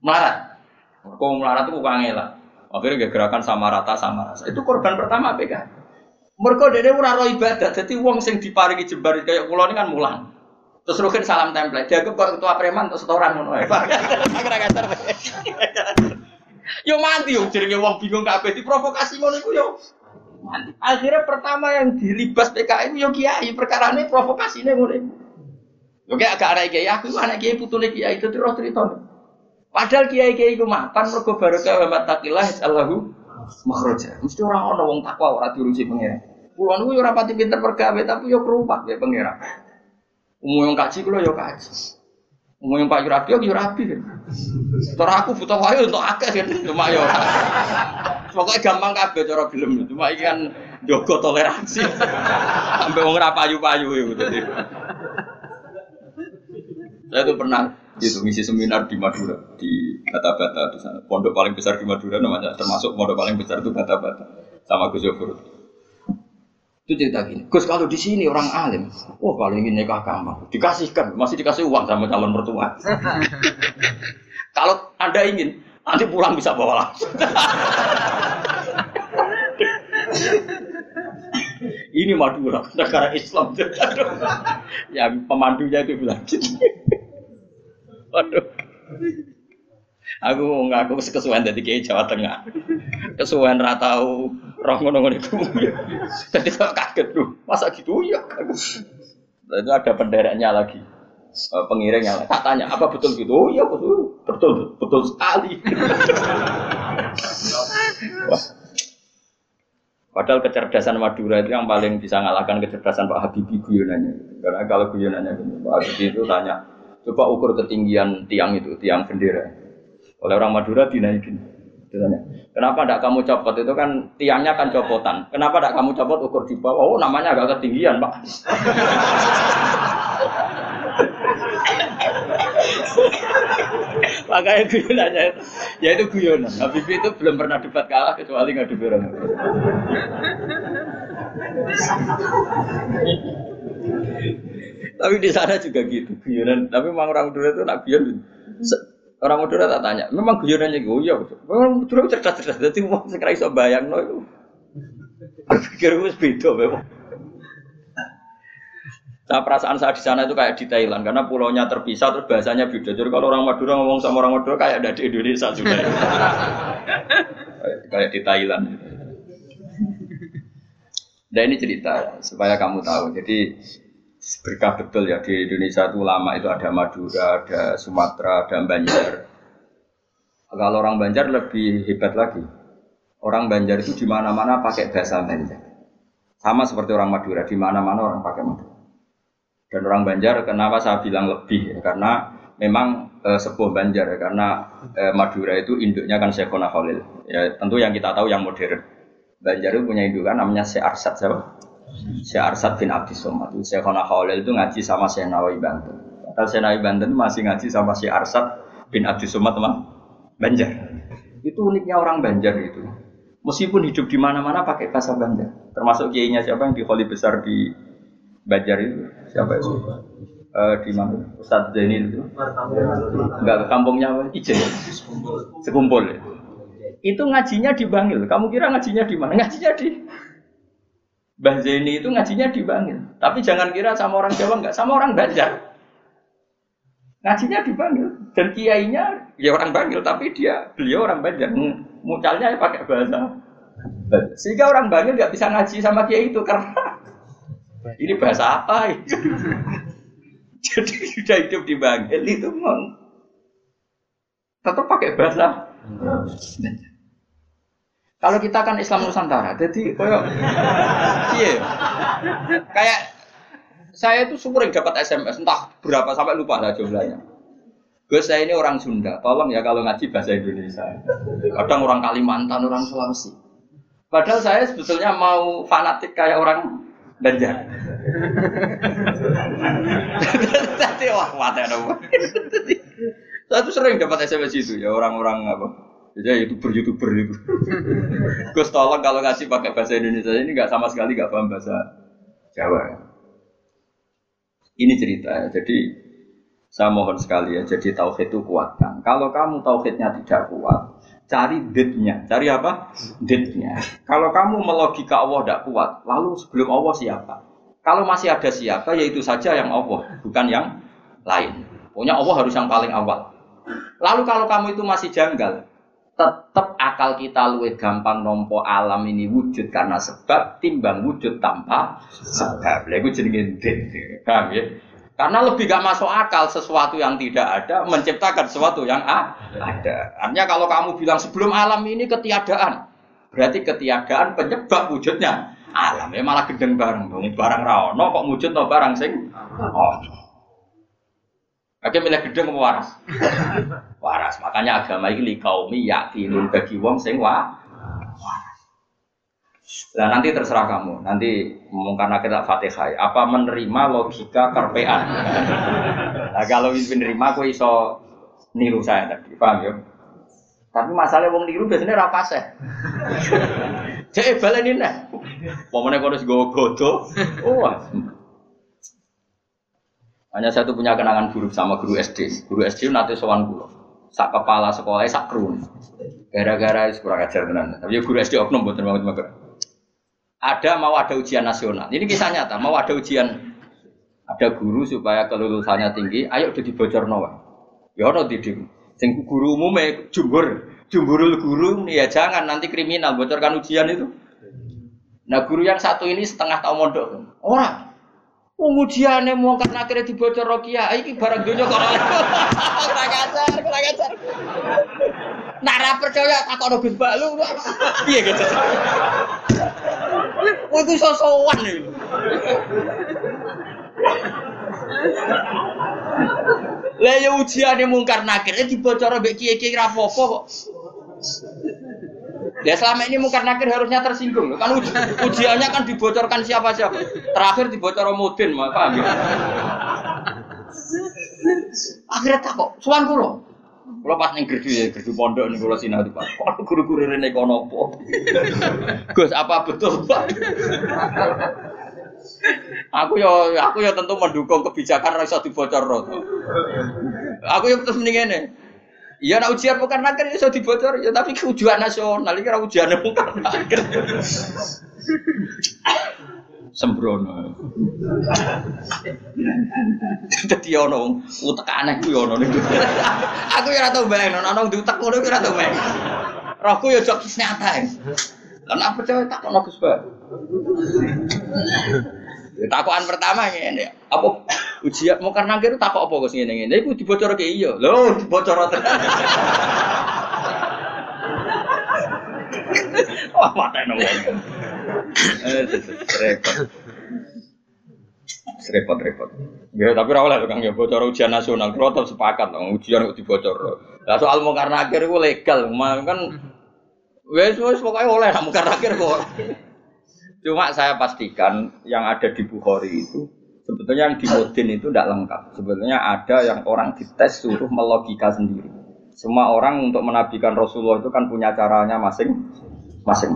melarat. Kau melarat tuh bukan lah. Akhirnya gerakan sama rata sama rasa itu korban pertama PK mereka dia ora roh ibadah jadi uang sing diparingi jembar kayak pulau ini kan mulang. Terus rukin salam template. Dia kok ketua preman untuk setoran ngono ae. Yo mati yo jenenge wong bingung kabeh. Diprovokasi ngono iku yo. Akhirnya pertama yang dilibas PKI yo kiai perkara ini provokasinya ngono iku. Yo agak anak kiai aku anak kiai putune kiai itu terus cerita. Padahal kiai-kiai iku mapan mergo barokah wa mattaqillah Allahu makhraja. Mesti ora ana wong takwa ora diurusi pangeran. Kulo niku yo ora pati pinter pergawe tapi yo kerupak ya pangeran. Umum yang kaji kulo yo kaji. Umum yang Pak Yurabi yo Yurabi. Terus aku butuh wayu untuk akeh kan cuma yo. Pokoknya gampang kabeh cara film. Cuma iki kan jogo toleransi. Sampai wong ora payu-payu gitu. Saya tuh pernah itu ngisi seminar di Madura di Bata-Bata di sana. Pondok paling besar di Madura namanya termasuk pondok paling besar itu Bata-Bata sama Gus Yofur. Itu cerita gini, Gus kalau di sini orang alim, oh kalau ingin nikah kamu, dikasihkan, masih dikasih uang sama calon mertua. kalau anda ingin, nanti pulang bisa bawa langsung. Ini Madura, negara Islam. yang pemandunya itu bilang gitu. Waduh. Aku ngaku kesuwen dari kiai Jawa Tengah. Kesuwen ra tau roh ngono-ngono itu. Jadi saya kaget tuh. Masa gitu ya? Itu ada pendereknya lagi. Uh, pengiringnya. Tak tanya, apa betul gitu? Oh iya betul. Betul, betul sekali. Padahal kecerdasan Madura itu yang paling bisa ngalahkan kecerdasan Pak Habibie guyonannya. Karena kalau guyonannya Pak Habibie itu tanya, coba ukur ketinggian tiang itu, tiang bendera oleh orang Madura dinaikin. Ditanya, kenapa tidak kamu copot itu kan tiangnya kan copotan. Kenapa tidak kamu copot ukur di bawah? Oh namanya agak ketinggian pak. Makanya guyonannya ya itu guyonan. Habibie itu belum pernah debat kalah kecuali ngadu orang. Tapi di sana juga gitu guyonan. Tapi memang orang Madura itu nak guyon Orang Madura tak tanya, memang guyonannya gue ya, memang Madura cerdas-cerdas, jadi mau sekarang iso bayang no itu. Berpikir gue beda memang. Nah, perasaan saya di sana itu kayak di Thailand karena pulaunya terpisah terus bahasanya beda. Jadi kalau orang Madura ngomong sama orang Madura kayak ada di Indonesia juga. kayak di Thailand. Dan ini cerita supaya kamu tahu. Jadi berkah betul ya di Indonesia itu lama itu ada Madura, ada Sumatera, ada Banjar. Kalau orang Banjar lebih hebat lagi. Orang Banjar itu di mana-mana pakai bahasa Banjar. Sama seperti orang Madura, di mana-mana orang pakai Madura. Dan orang Banjar, kenapa saya bilang lebih? Ya, karena memang e, sebuah Banjar, ya, karena e, Madura itu induknya kan Syekhona Khalil. Ya, tentu yang kita tahu yang modern. Banjar itu punya indukan namanya Syekh Arsad, siapa? Syekh Arsad bin Abdi Somad. Syekhona Khalil itu ngaji sama Syekh Nawawi Banten. Padahal Syekh Nawawi Banten masih ngaji sama Syekh Arsad bin Abdi Somad, teman Banjar. Itu uniknya orang Banjar itu. Meskipun hidup di mana-mana pakai bahasa Banjar. Termasuk kiainya siapa yang di Kholi besar di Banjar itu? Siapa itu? Uh, di mana? Ustadz Zaini itu? Enggak kampungnya apa? Ijen. Sekumpul ya. Itu ngajinya di Bangil. Kamu kira ngajinya di mana? Ngajinya di Mbah Zaini itu ngajinya di Bangil. Tapi jangan kira sama orang Jawa enggak, sama orang Banjar. Ngajinya di Bangil. Dan kiainya ya orang Bangil, tapi dia beliau orang Banjar mucalnya ya pakai bahasa sehingga orang Bangil nggak bisa ngaji sama kiai itu karena ini bahasa apa? Jadi sudah hidup di Bangil itu mau tetap pakai bahasa. Kalau kita kan Islam Nusantara jadi kayak iya. Kayak saya itu sering dapat SMS entah berapa sampai lupa lah jumlahnya. Gus saya ini orang Sunda, tolong ya kalau ngaji bahasa Indonesia. Kadang orang Kalimantan, orang Sulawesi. Padahal saya sebetulnya mau fanatik kayak orang Banjar. Tapi wah mati ada Saya tuh sering dapat SMS itu ya orang-orang apa. Ya youtuber youtuber itu. Gus tolong kalau ngasih pakai bahasa Indonesia ini nggak sama sekali nggak paham bahasa Jawa. Ini cerita ya. Jadi saya mohon sekali ya, jadi tauhid itu kuatkan. Kalau kamu tauhidnya tidak kuat, cari ditnya. Cari apa? Ditnya. Kalau kamu melogika Allah tidak kuat, lalu sebelum Allah siapa? Kalau masih ada siapa, yaitu saja yang Allah, bukan yang lain. Pokoknya Allah harus yang paling awal. Lalu kalau kamu itu masih janggal, tetap akal kita luwih gampang nompo alam ini wujud karena sebab timbang wujud tanpa sebab. Lagu jenenge dit. Paham ya? Karena lebih gak masuk akal sesuatu yang tidak ada menciptakan sesuatu yang ada. Artinya kalau kamu bilang sebelum alam ini ketiadaan, berarti ketiadaan penyebab wujudnya alam. Ya malah gedeng bareng dong. Barang rawono kok wujud no barang sing oh. Oke milih gedeng waras? waras. Makanya agama ini kaumi yakinun bagi wong sing wa Nah nanti terserah kamu. Nanti mungkin kita fatihah. Apa menerima logika kerpean? nah kalau menerima, aku iso niru saya tadi. Paham ya? Tapi masalah wong niru biasanya rapase. Cek balen ini. Pokoknya kalau gue godo. Oh. Hanya satu punya kenangan buruk sama guru SD. Guru SD nanti sowan guru. Sak kepala sekolah sak kerun. Gara-gara kurang ajar tenan. Tapi ya guru SD oknum buat banget banget ada mau ada ujian nasional. Ini kisah nyata, mau ada ujian ada guru supaya kelulusannya tinggi, ayo udah dibocor nawa. Ya ono didik. Sing guru umumnya jumhur, jumhurul guru ya jangan nanti kriminal bocorkan ujian itu. Nah guru yang satu ini setengah tahun mondok. Orang Pengujiannya mau karena akhirnya dibocor Rokia, ini barang dunia kok kurang ajar, kurang ajar. Nara percaya tak kau Gus Balu, iya gitu. Kowe iku sosowan iki. Lah ya ujiane mungkar nakir eh, dibocor mbek kiye-kiye ra apa kok. Ya selama ini mungkar nakir harusnya tersinggung kan uji, ujiannya kan dibocorkan siapa-siapa. Terakhir dibocor Mudin, paham ya? Akhirnya tak kok, suan kulo. Kalau pas ning gerdu ya, gerdu pondok nih kalau sinau Pak. Kok guru-guru rene kono? Gus, apa betul, Pak? aku yo aku yo tentu mendukung kebijakan ra iso dibocor Aku yo terus mending ngene. Iya nak ujian bukan nakir iso dibocor ya tapi ujian nasional iki ora ujian bukan nakir sembrono. Dadi ono utek aneh kuwi ono niku. Aku ya ora tau bayang ono diutek ngono kuwi ora tau bayang. Rohku ya jok nyata. Lan apa percaya tak ono Gus Ba. Ya, takokan pertama ngene, apa ujian mau karena kira takok apa Gus ngene ngene iku dibocor ke iya. Lho, dibocor tenan. Wah, patene wong. Repot. Repot repot. Ya tapi ora oleh Kang ya bocor ujian nasional, tetap sepakat dong ujian kok dibocor. Lah soal mungkar nakir itu legal, kan wes wes pokoknya oleh lah mungkar nakir kok. Cuma saya pastikan yang ada di Bukhari itu sebetulnya yang di Modin itu tidak lengkap. Sebetulnya ada yang orang dites suruh melogika sendiri. Semua orang untuk menabikan Rasulullah itu kan punya caranya masing-masing.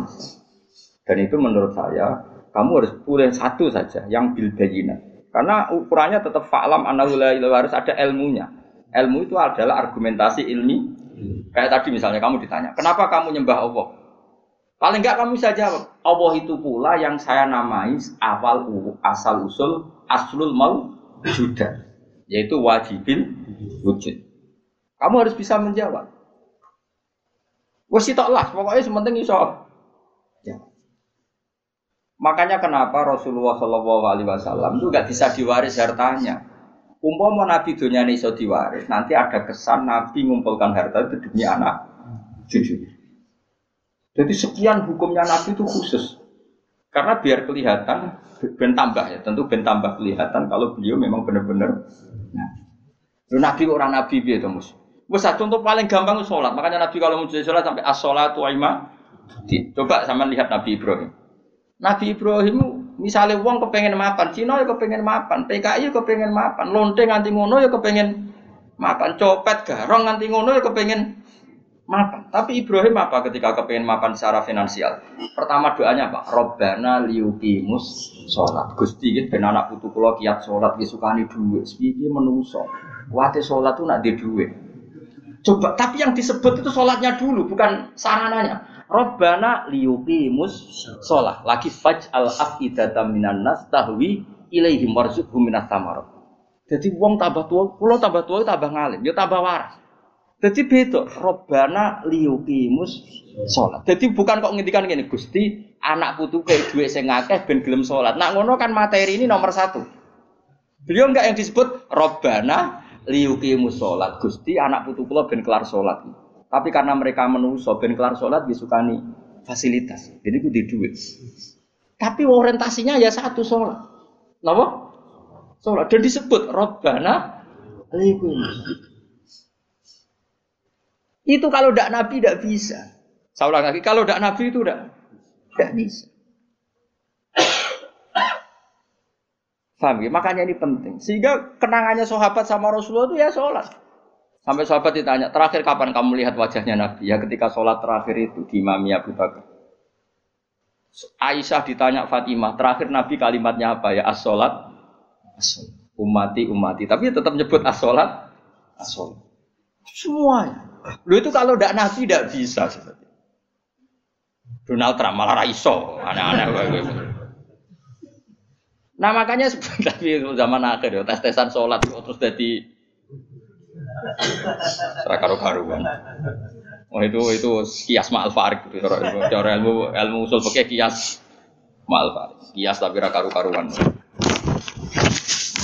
Dan itu menurut saya kamu harus pilih satu saja yang bil Karena ukurannya tetap fa'lam anahu harus ada ilmunya. Ilmu itu adalah argumentasi ilmi. Kayak tadi misalnya kamu ditanya, kenapa kamu nyembah Allah? Paling enggak kamu bisa jawab, Allah itu pula yang saya namai awal asal usul aslul mau juda, yaitu wajibin wujud. Kamu harus bisa menjawab. Wes lah, pokoknya sementing iso. Ya. Makanya kenapa Rasulullah Shallallahu Alaihi Wasallam itu nggak bisa diwaris hartanya. Umpama Nabi dunia ini iso diwaris, nanti ada kesan Nabi mengumpulkan harta itu demi anak cucu. Jadi sekian hukumnya Nabi itu khusus. Karena biar kelihatan, ben tambah ya, tentu ben tambah kelihatan kalau beliau memang benar-benar Nabi. Nabi orang Nabi biar itu mus. Wes contoh paling gampang sholat. Makanya Nabi kalau mau sholat sampai as-sholatu Coba sama lihat Nabi Ibrahim. Nabi Ibrahim misalnya uang kepengen mapan, Cina ya kepengen mapan, PKI ya kepengen mapan, lonte nganti ngono ya kepengen mapan, copet garong nganti ngono ya kepengen mapan. Tapi Ibrahim apa ketika kepengen mapan secara finansial? Pertama doanya apa? Robbana liukimus sholat. Gusti gitu, ben anak putu kulo kiat sholat, disukani duit. Sepiye menungso. Wate sholat tuh nak di duit. Coba, tapi yang disebut itu sholatnya dulu, bukan sarananya. Robbana liukimus sholat. Lagi faj al afidatam minan nas tahwi ilaihim warzuqhum minas samarot. Jadi uang tambah tua, pulau tambah tua tambah ngalim, ya tambah waras. Jadi beda, Robbana liyukimus sholat. Jadi bukan kok ngintikan gini, Gusti anak putu kayak dua sing akeh ben gelem sholat. Nak ngono kan materi ini nomor satu. Beliau enggak yang disebut Robbana liyukimus sholat. Gusti anak putu kula ben kelar sholat. Tapi karena mereka menuso ben kelar sholat disukani fasilitas. Jadi itu di duit. Tapi orientasinya ya satu sholat. Kenapa? Sholat. Dan disebut Robbana liyukimus itu kalau tidak Nabi tidak bisa. Saya ulang lagi, kalau tidak Nabi itu tidak tidak bisa. Faham ya? Makanya ini penting. Sehingga kenangannya sahabat sama Rasulullah itu ya sholat. Sampai sahabat ditanya, terakhir kapan kamu lihat wajahnya Nabi? Ya ketika sholat terakhir itu di Imami Abu Bakar. Aisyah ditanya Fatimah, terakhir Nabi kalimatnya apa ya? As-sholat, as umati, umati. Tapi tetap nyebut as-sholat, as-sholat. Semuanya. Lu itu kalau tidak nabi tidak bisa. Donald Trump malah raiso, aneh-aneh. Nah makanya tapi zaman akhir ya tes tesan sholat terus jadi serakaru karuan. Oh itu itu kias ma'al farik itu cara ilmu ilmu usul pakai kias ma'al farik. Kias tapi rakaru karuan.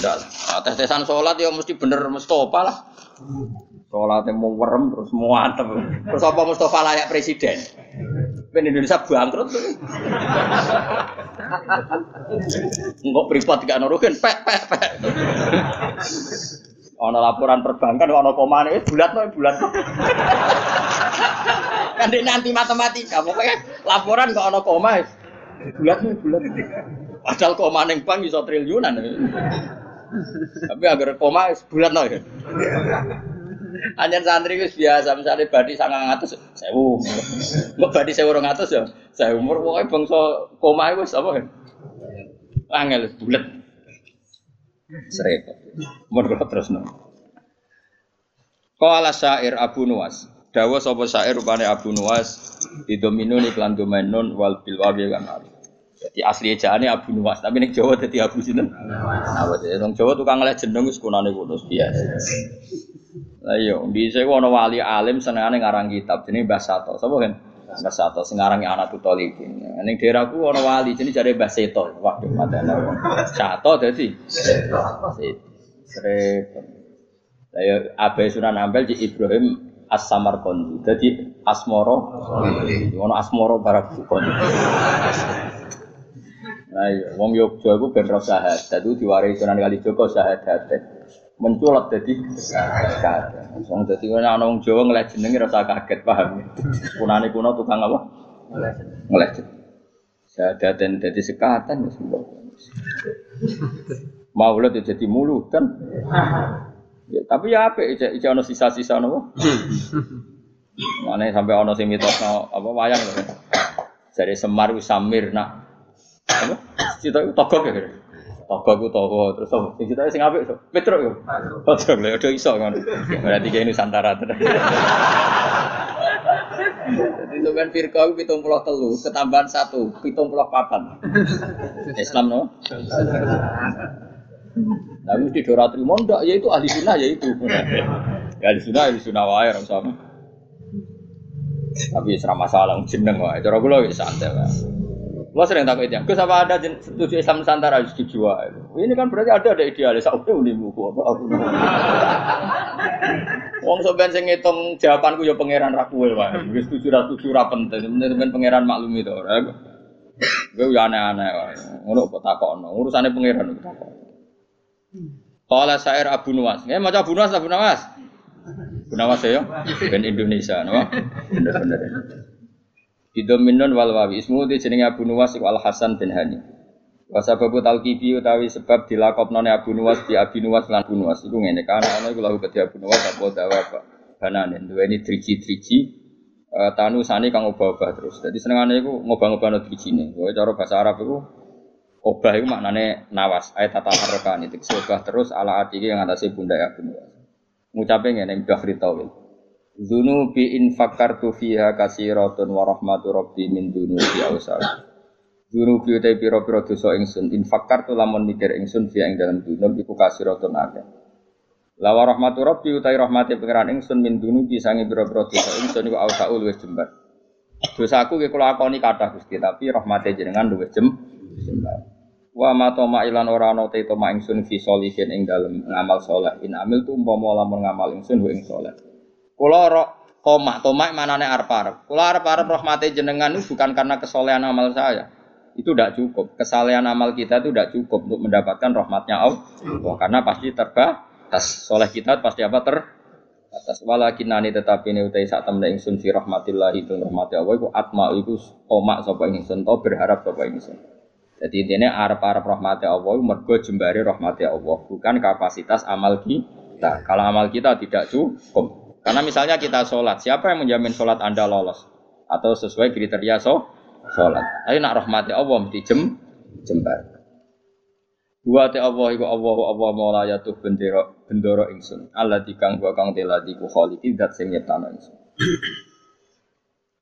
Nah, tes tesan sholat ya mesti bener Mustafa lah. Sholatnya mau werem terus mau antem. Terus apa Mustafa layak presiden? Ben Indonesia bangkrut tuh. Enggak privat gak nuruhin, pek pek pek. Ono laporan perbankan, ono komane, eh, bulat no, bulat. kan nanti matematika, pokoknya laporan kok ono koma, bulat no, bulat. Padahal koma neng bank bisa triliunan. Tapi agar koma bulat no. Hanya santri itu biasa, misalnya badi sangat ngatus, sewu. Mbak badi sewu orang ngatus ya, saya umur pokoknya bangsa koma itu apa kan? Angel bulat. Serepot. Kula terus no. Qala syair Abu Nuwas. Dawa sapa syair rupane Abu Nuwas didomino iklan domenun wal bilwawi kan Jadi asli ejaane Abu Nuwas, tapi ning Jawa dadi Abu sinten? Dadi wong Jawa tukang lek jeneng wis kunane kuno biasa. Lah iya, ku ana wali alim senengane ngarang kitab jenenge Mbah Sato. Sapa kan? Mbah Sato sing ngarangi anak tutolipin. Ning daerahku ana wali jenenge jare Mbah Seto. Waduh, madana. Sato dadi Seto. Seto. Lah ya Abai Sunan Ampel di Ibrahim As-Samarqandi. Dadi Asmoro. Ono Asmoro Barak Kondi. Nah iya, wong Yogyo iku ben roh syahadat itu diwaris Sunan Kalijaga syahadat. Menculat dadi syahadat. Wong dadi ana wong Jawa ngeleh jenenge rasa kaget paham. Kunane kuno tukang apa? Ngeleh. Syahadat dan dadi sekatan ya semua. Maulid ya jadi mulutan. Ya, tapi ya apa? Ija, ija ono sisa-sisa nopo. Mana sampai ono sing mitos apa wayang lho. Dari Semar Samir nak apa? Cita itu togok ya. Togok itu togok terus apa? Sing cita sing apik so. Petruk yo. Ojo lho, ojo iso ngono. Berarti kayak Nusantara tenan. Jadi sampean firqa puluh telu, ketambahan satu, pitung puluh papan. Islam no? Nah, mesti dora terima ndak ya itu ahli sunnah ya itu. Ya ahli sunnah ahli sunnah wae ora sama. Tapi serah masalah jeneng wae. Cara kula wis santai wae. Lo sering takut itu, Gus apa ada setuju Islam Nusantara dijual? Ini kan berarti ada ada idealis. Aku ini buku apa. Wong soben sing ngitung jawabanku ya pangeran ra kowe wae. Wis setuju ra setuju ra penting. Penting pangeran maklumi to. Gue ya aneh-aneh wae. Ngono kok takokno. Urusane pangeran kok takok. Kala syair Abu Nuwas. Nggih maca Abu Nuwas Abu Nuwas. Abu Nuwas ya. Ben Indonesia, no? Bener-bener. Bidominun wal wawi ismu di jenenge Abu Nuwas iku Al Hasan bin Hani. Wa sababu talqibi utawi sebab dilakopnone Abu Nuwas di Abi Nuwas lan Abu Nuwas iku ngene kana ana iku lahu kedhi Abu Nuwas apa dawa apa banane duweni driji-driji uh, tanu sani kang obah-obah terus. Dadi senengane iku ngobah-ngobahno drijine. Kowe cara bahasa Arab iku obah iku maknane nawas ayat tata harokan itu obah terus ala ati yang atase bunda Abu Nuwas. Ngucape ngene Bahri Tawil. Zunubi in fakartu fiha kasiratun wa rahmatu rabbi min dunubi awsal. Zunubi utai piro-piro dosa ingsun in fakartu lamun mikir ingsun fiha ing dalam dunub iku kasiratun akeh. Lawa rahmatu rabbi utai rahmati pengiran ingsun min dunubi sangi piro-piro dosa ingsun iku awsal luwih jembar. Dosaku ki kula akoni kathah Gusti tapi rahmate jenengan luwih jem. Wa ma toma ilan ora ana te toma ingsun fi solihin ing dalem ngamal saleh. In amil tu umpama lamun ngamal ingsun ing saleh. Kula tomak, tomak manane arep-arep. Kula arep-arep rahmati jenengan itu bukan karena kesolehan amal saya. Itu tidak cukup. Kesalehan amal kita itu tidak cukup untuk mendapatkan rahmatnya Allah. Karena pasti terbatas. Soleh kita pasti apa ter atas walakin nani tetapi ini utai saat temen ingsun fi rahmatillah itu rahmati Allah itu atma itu tomak sapa ingsun to berharap sapa ingsun. Jadi intinya arep arep rahmati Allah mergo jembari rahmati Allah bukan kapasitas amal kita. Kalau amal kita tidak cukup, karena misalnya kita sholat, siapa yang menjamin sholat Anda lolos? Atau sesuai kriteria so, sholat. Ayo nak rahmati Allah mesti jem, jembar. Dua te Allah iku Allah Allah maula yatuh bendera bendera ingsun. Allah dikang gua kang teladi ku khaliki zat sing nyiptano ingsun.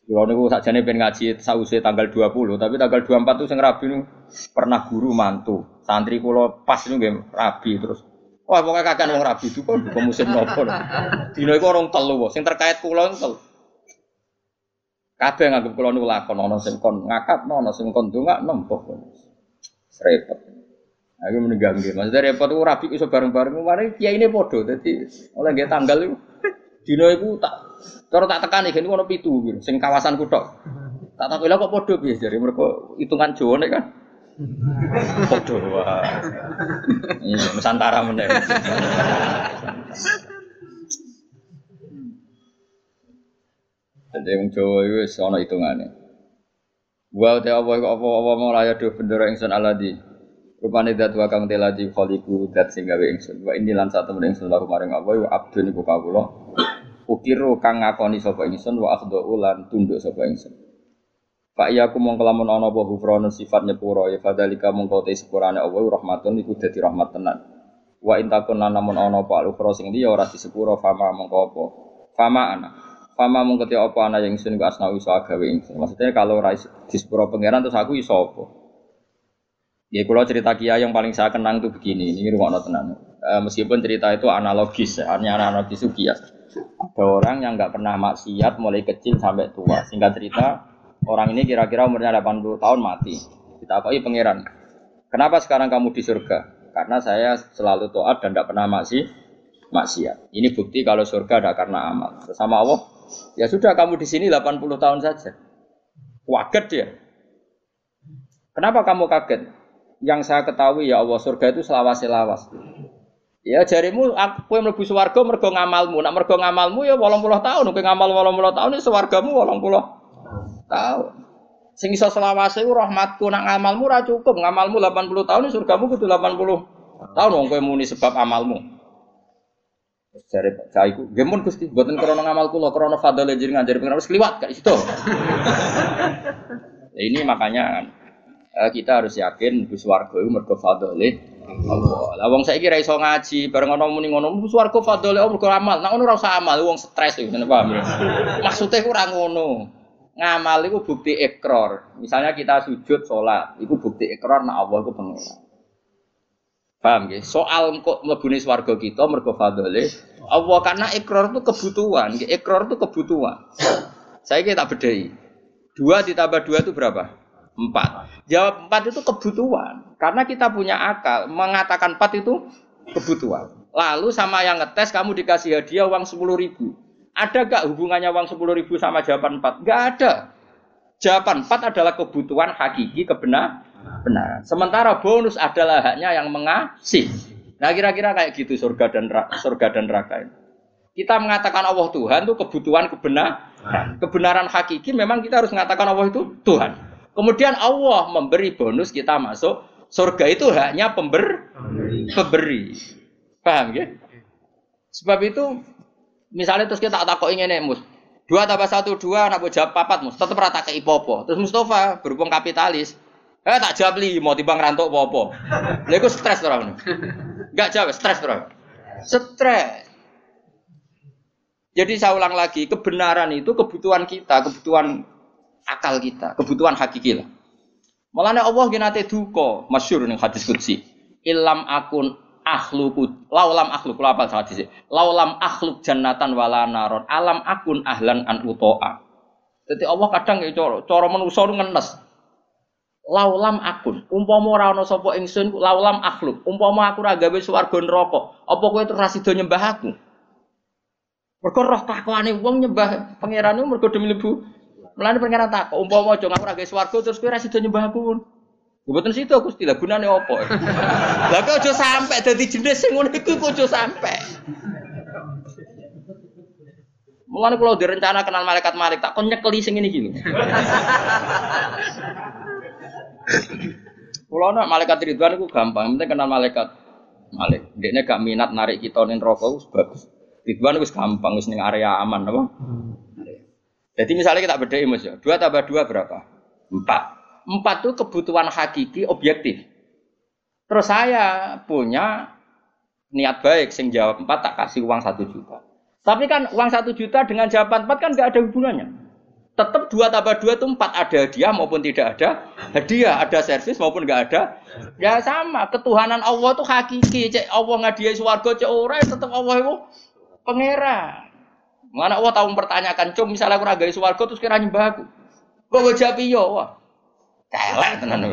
Kalau niku sakjane pengen ngaji sause tanggal 20, tapi tanggal 24 tuh sing rabi nu pernah guru mantu. Santri kula pas niku nggih rabi terus Wah, pokoknya kakek wong rabi itu kok bukan musim nopo. Dino iku orang telu, sing terkait pulau telu. Kabeh nganggep kula niku lakon ana sing kon ngakat, ana sing kon ndongak nempok. Repot. Aku meninggal nggih. Maksudnya repot itu rabi iso bareng-bareng. Mari kiai ini podo. Jadi oleh nggih tanggal itu dino iku tak cara tak tekan niku ono pitu sing kawasan kutok. Tak tak kok podo piye jare mergo hitungan Jawa nek kan. Podo wah. Iya, Nusantara meneh. Jadi wong Jawa iku wis ana hitungane. Wa ta apa apa apa mau layak do bendera ingsun aladi. Rupane dat wa kang teladi khaliqu dat sing gawe ingsun. Wa ini lan satu ingsun laku maring apa wa abdun iku kawula. Ukiru kang ngakoni sapa ingsun wa akhdhu lan tunduk sapa ingsun. Pak iya aku mong kelamun ana apa hufrana sifat nyepuro ya fadalika mongko te sepurane Allah rahmatun iku dadi rahmat tenan. Wa intakun namun ana apa al-ukhra sing liya ora fama mongko apa. Fama ana. Fama mongko te apa ana yang ingsun asna iso gawe ingsun. Maksudnya kalau ora disepuro pangeran terus aku iso apa. Ya kalau cerita Kia yang paling saya kenang itu begini, ini rumah tenan. E, meskipun cerita itu analogis, ya, hanya analogis itu. Ada orang yang nggak pernah maksiat mulai kecil sampai tua. Singkat cerita, Orang ini kira-kira umurnya 80 tahun mati. Kita akui pangeran. Kenapa sekarang kamu di surga? Karena saya selalu taat dan tidak pernah maksi maksiat. Ini bukti kalau surga ada karena amal. Sama Allah, ya sudah kamu di sini 80 tahun saja. Waget dia. Kenapa kamu kaget? yang saya ketahui ya Allah surga itu selawas-selawas. Ya jarimu aku yang mlebu swarga mergo ngamalmu. Nak mergo ngamalmu ya 80 tahun, kowe ngamal 80 tahun ya swargamu 80 tahun. Sing iso selawase ku rahmatku nak ngamalmu ora cukup. Ngamalmu 80 tahun surgamu kudu 80 tahun wong kowe muni sebab amalmu. Jare Pak ku, "Nggih mun Gusti, mboten krana ngamal kula, krana fadhole jenengan jare pengen wis kliwat gak situ." Ini makanya eh, kita harus yakin Gus Wargo itu mergo fadhole Allah. Lah wong saiki ra iso ngaji, bareng ana muni ngono, Gus Wargo fadhole Allah mergo amal. Nek ngono ora usah amal, wong stres iku, paham ya? Maksudnya ku ora ngono. Ngamal itu bukti ekor. Misalnya kita sujud sholat, itu bukti ekor nak Allah itu pengeran. Paham ya? Soal kok mlebune swarga kita mergo fadhole Allah karena ikrar itu kebutuhan, ikrar itu kebutuhan. Saya kita bedai. Dua ditambah dua itu berapa? Empat. Jawab empat itu kebutuhan. Karena kita punya akal. Mengatakan empat itu kebutuhan. Lalu sama yang ngetes kamu dikasih hadiah uang sepuluh ribu. Ada gak hubungannya uang sepuluh ribu sama jawaban empat? Gak ada. Jawaban empat adalah kebutuhan hakiki kebenar benar. Sementara bonus adalah haknya yang mengasih. Nah kira-kira kayak gitu surga dan surga dan neraka ini. Kita mengatakan Allah Tuhan itu kebutuhan kebenaran. Kebenaran hakiki memang kita harus mengatakan Allah itu Tuhan. Kemudian Allah memberi bonus kita masuk surga itu hanya pember pemberi. Paham ya? Sebab itu misalnya terus kita tak ingin mus. Dua tambah satu dua, nak jawab papat mus. Tetap rata ke ipopo. Terus Mustafa berhubung kapitalis. Eh tak jawab li, mau timbang rantok apa-apa. Lha iku stres ora Enggak jawab, stres ora? Stres. Jadi saya ulang lagi, kebenaran itu kebutuhan kita, kebutuhan akal kita, kebutuhan hakiki lah. Mulane Allah ki nate duka, masyhur ning hadis qudsi. Ilam akun akhluku laulam akhluk kula apa hadis laulam akhluk jannatan wala naron. Alam akun ahlan an utoa. Jadi Allah kadang ya cara cara manusa ngenes. Laulam akun. Umpama ora ana sapa ingsun laulam akhluk. Umpama aku ora gawe swarga neraka apa kowe terus rasido nyembah aku? Mergo roh takwane wong nyembah pangeran mergo demi lebu. Mulane pangeran takok, umpama aja ngaku ra swarga terus kowe ra sida nyembah aku. Mboten situ aku istilah gunane apa? Lah kok aja sampe dadi jenis sing ngono iku kok aja sampe. Mulane kalau direncana kenal malaikat malaikat tak kon nyekeli sing iki lho. Kulo nak malaikat Ridwan iku gampang, penting kenal malaikat. Malik, dia gak minat narik kita ning rokok bagus. Ridwan wis gampang wis ning area aman apa? Hmm. Jadi misalnya kita beda Mas ya. Dua tambah dua berapa? Empat. Empat itu kebutuhan hakiki objektif. Terus saya punya niat baik sing jawab empat tak kasih uang satu juta. Tapi kan uang satu juta dengan jawaban empat kan nggak ada hubungannya. Tetap dua tambah dua itu empat ada hadiah maupun tidak ada hadiah, ada servis maupun nggak ada. Ya sama, ketuhanan Allah itu hakiki. Cek Allah ngadiai suwargo cek orang tetap Allah itu pangeran. Mana Allah tahu mempertanyakan, cum misalnya aku ragai suwargo terus kira nyembah aku. Kok jawab iya, wah. Celek tenan.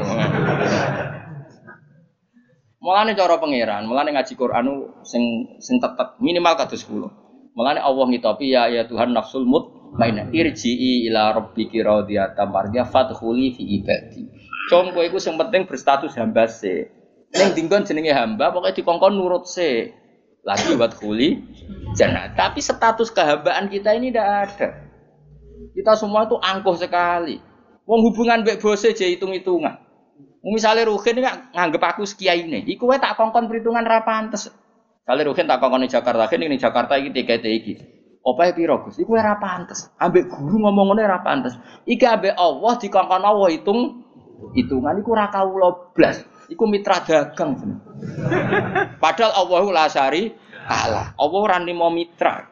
Mulane cara pangeran, mulane ngaji Quran sing sing tetep minimal kados 10. Mulane Allah ngitopi ya ya Tuhan nafsul mutmainnah irji'i ila rabbiki radiyatan mardiyah fadkhuli fi ibadi. Cung kowe iku sing penting berstatus hamba se. Ning dinggon jenenge hamba pokoke dikongkon nurut se lagi buat kuli jannah. Tapi status kehambaan kita ini tidak ada. Kita semua itu angkuh sekali. Wong hubungan mbek bose je hitung-hitungan. Misalnya Ruhin ini nganggep aku sekiai ini, iku wae tak kongkon perhitungan ra pantes. Kali Ruhin tak kongkon di Jakarta, ini Jakarta iki tiket iki. Apa piro Gus? Iku ora pantes. Ambek guru ngomong ngene ora pantes. Iki ambek Allah dikongkon Allah hitung hitungan iku ora kawula blas. Iku mitra dagang. Padahal Allah la syari Allah. Allah ora mau mitra.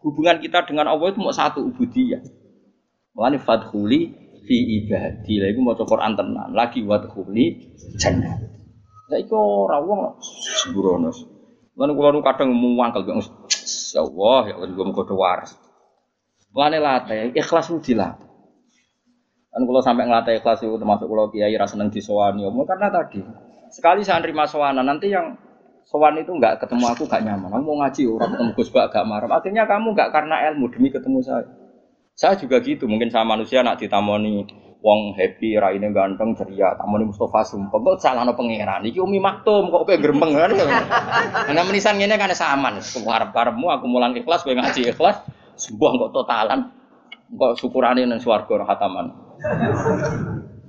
Hubungan kita dengan Allah itu mau satu ubudiyah. Mulane fadkhuli fi ibadi. Lah iku maca Quran tenan. Lagi wadkhuli jannah. Lah iku ora wong sembrono. Lan kula nu kadang muangkel ya Allah ya Allah muga waras. Mulane latih ikhlas dilatih. Kan kalau sampai ngelatih ikhlas itu termasuk kalau kiai rasa seneng disowani, omong karena tadi sekali saya nerima sowanan nanti yang sowan itu nggak ketemu aku gak nyaman. Kamu mau ngaji orang ketemu Gus gak marah. Akhirnya kamu nggak karena ilmu demi ketemu saya. Saya juga gitu, mungkin sama manusia nak ditamoni wong happy, raine ganteng, ceria, tamoni Mustafa sumpah. Kok salah no pangeran? Iki umi maktum, kok kayak geremeng kan? Karena menisan gini kan sama. Harap harapmu aku mulang ikhlas, gue ngaji ikhlas. Sebuah kok totalan, kok syukurane nang swarga hataman.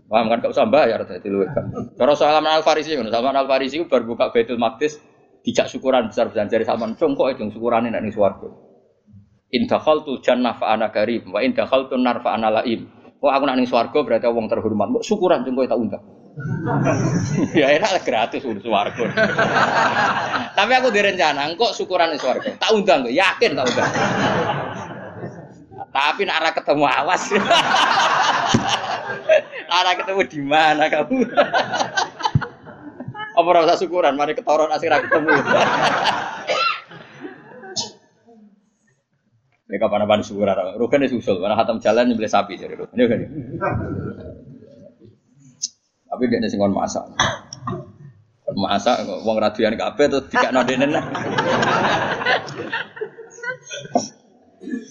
Paham kan gak usah bayar dadi luwih kan. Cara Salman Al Farisi ngono, Salman Al Farisi bar buka Baitul Maqdis dijak syukuran besar-besar dari Salman cung kok itu syukurane nek ning. In dakhaltu jannah fa ana karim wa in dakhaltu nar fa ana laim. Kok aku nak ning swarga berarti wong terhormat. Kok syukuran cung tak undang. ya enak gratis urus swarga. Tapi aku direncana kok syukuran ning swarga. Tak undang kok, yakin tak undang. Tapi nak arah ketemu awas. arah ketemu di mana kamu? Apa rasa syukuran? Mari ketoron asik ketemu. Mereka kapan apa syukuran? Rugen itu usul, mana hatam jalan beli sapi jadi Rugen. Ini kan. Tapi dia nasi ngon masak. Masak, uang radian kafe tuh tiga nodenen.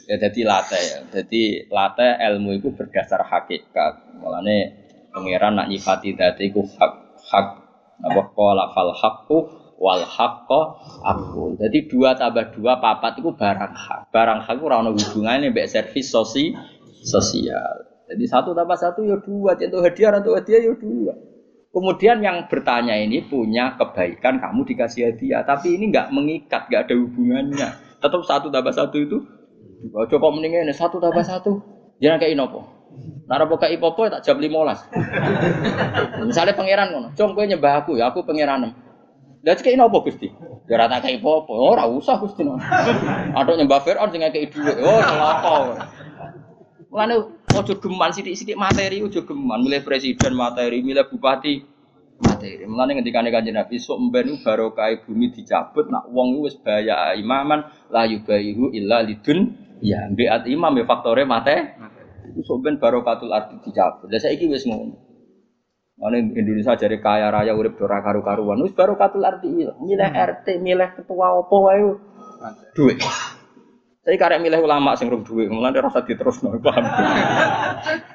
Ya jadi late ya. Jadi late ilmu itu berdasar hakikat. Mulane pangeran nak nyifati dadi iku hak hak apa qala fal haqqu wal haqqo aku. Jadi dua tambah dua papat itu barang hak. Barang hak itu ora ono hubungane mbek servis sosi sosial. Jadi satu tambah satu ya dua, contoh hadiah atau hadiah ya dua. Kemudian yang bertanya ini punya kebaikan kamu dikasih hadiah, tapi ini nggak mengikat, nggak ada hubungannya. Tetap satu tambah satu itu Coba mendingin ini satu tambah satu. Jangan kayak inopo. Nara buka ipopo tak jam belas. Misalnya pangeran ngono, cung nyembah aku ya aku pangeran. Lah kayak inopo gusti. Ya rata kayak ipopo. Oh ora usah gusti. Ada nyembah Fir'aun sing kayak duit. Oh celaka. Mulane ojo geman sidik-sidik materi ojo geman milih presiden materi, milih bupati materi. Mulane ngendikane Kanjeng Nabi sok mben barokah bumi dicabut nak wong wis bahaya imaman la yubayihu illa lidun Ya, biat imam ya faktore mate. Itu soben barokatul arti dicabut. Lah saiki wis ngono. Mana Indonesia jadi kaya raya urip dora karu-karuan. Wis barokatul arti milih RT, milih ketua opo wae. Duit. Saya karek milih ulama sing rum duit, mulane rasa diterusno, paham.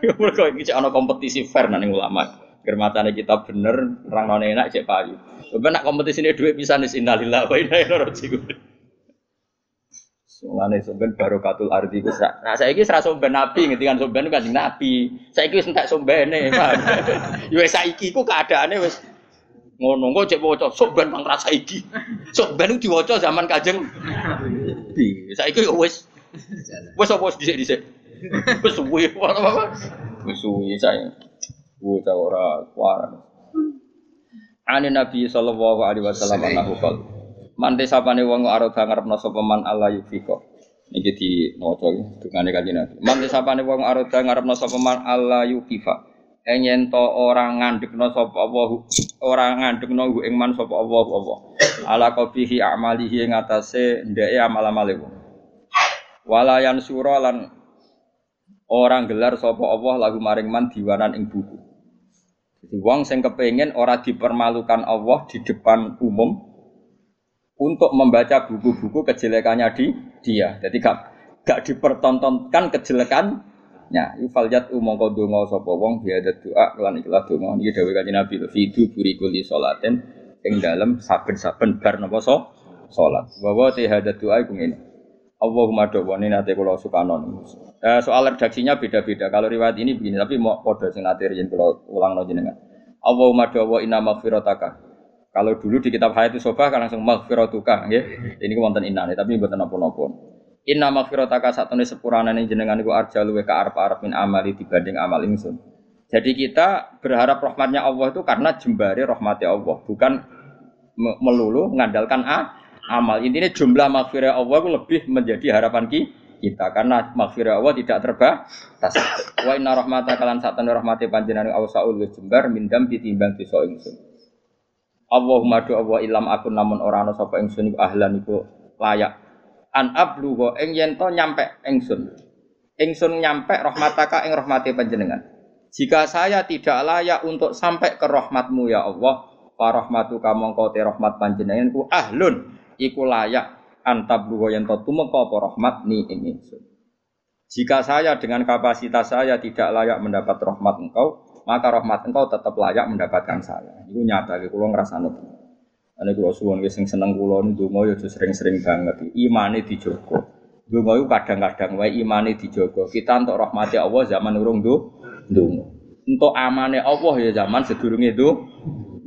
Mergo iki ana kompetisi fair nang ulama. Germatane kita bener, orang non enak cek payu. Sebenarnya kompetisi ini duit bisa nis innalillah wa inna ilaihi raji'un. Mulane somben barokatul ardi ku Nah saiki ora somben nabi ngendikan somben kan nabi. Saiki wis entek sombene, paham. Ya saiki ku keadaane wis ngono kok cek waca somben mang rasa iki. Somben ku diwaca zaman Kanjeng Nabi. Saiki yo wis wis apa wis dhisik-dhisik. Wis suwi apa Wis suwi saya. Bocah ora kuaran. Ani Nabi sallallahu alaihi wasallam annahu qala Mante sapane wong arep ngarepno sapa man Allah yufiko. Iki di maca dungane kanjeng Nabi. Mante sapane wong arep ngarepno sapa man Allah yufifa. Enyen to ora ngandekno sapa Allah ora ngandekno ing man sapa Allah Allah. Ala qabihi amalihi ing atase ndeke amal-amale wong. Wala sura lan orang gelar sapa Allah lagu maring man diwanan ing buku. Jadi wong sing kepengin ora dipermalukan Allah di depan umum, untuk membaca buku-buku kejelekannya di dia. Jadi gak gak dipertontonkan kejelekannya. Yufaljat umongko donga sapa wong biada doa lan ikhlas donga iki dawuh kanjeng Nabi fidu buriku li salatin ing dalem saben-saben bar napa so salat. Wa wa hada doa iku ngene. Allahumma dawani nate kula sukanon. Eh, soal redaksinya beda-beda. Kalau riwayat ini begini, tapi mau kode sing nate riyen kula ulangno jenengan. Allahumma dawa inna maghfirataka kalau dulu di kitab Hayat Sobah kan langsung maghfiratuka ya. Ini wonten inane tapi mboten napa-napa. Inna maghfirataka satune sepurane jenengan iku arja luwe ka arep-arep min amali dibanding amal ingsun. Jadi kita berharap rahmatnya Allah itu karena jembari rahmatnya Allah, bukan melulu mengandalkan a, amal. Intinya jumlah maghfirah Allah itu lebih menjadi harapan kita karena maghfirah Allah tidak terbatas. Wa inna rahmata kalan satune rahmati panjenengan awsaul jembar mindam ditimbang dosa ingsun. Allahumma do Allah ilam aku namun ora ana sapa ingsun iku ahlan iku layak. An ablugo ing yen to nyampe ingsun. Ingsun nyampe rahmataka ing rahmati panjenengan. Jika saya tidak layak untuk sampai ke rahmatmu ya Allah, fa rahmatuka mongko te rahmat panjenengan ku ahlun iku layak antablugo yen to tumeka apa rahmat ni ing ingsun. Jika saya dengan kapasitas saya tidak layak mendapat rahmat engkau, maka rahmat engkau tetap layak mendapatkan saya. Itu nyata, kalau ngerasa nut. Ini kalau suwon sing seneng kulo ini dungo ya sering-sering banget. Imane dijogo. Dungo itu kadang-kadang wae imane dijogo. Kita untuk rahmati Allah zaman urung do dungo. Untuk amane Allah ya zaman sedurunge do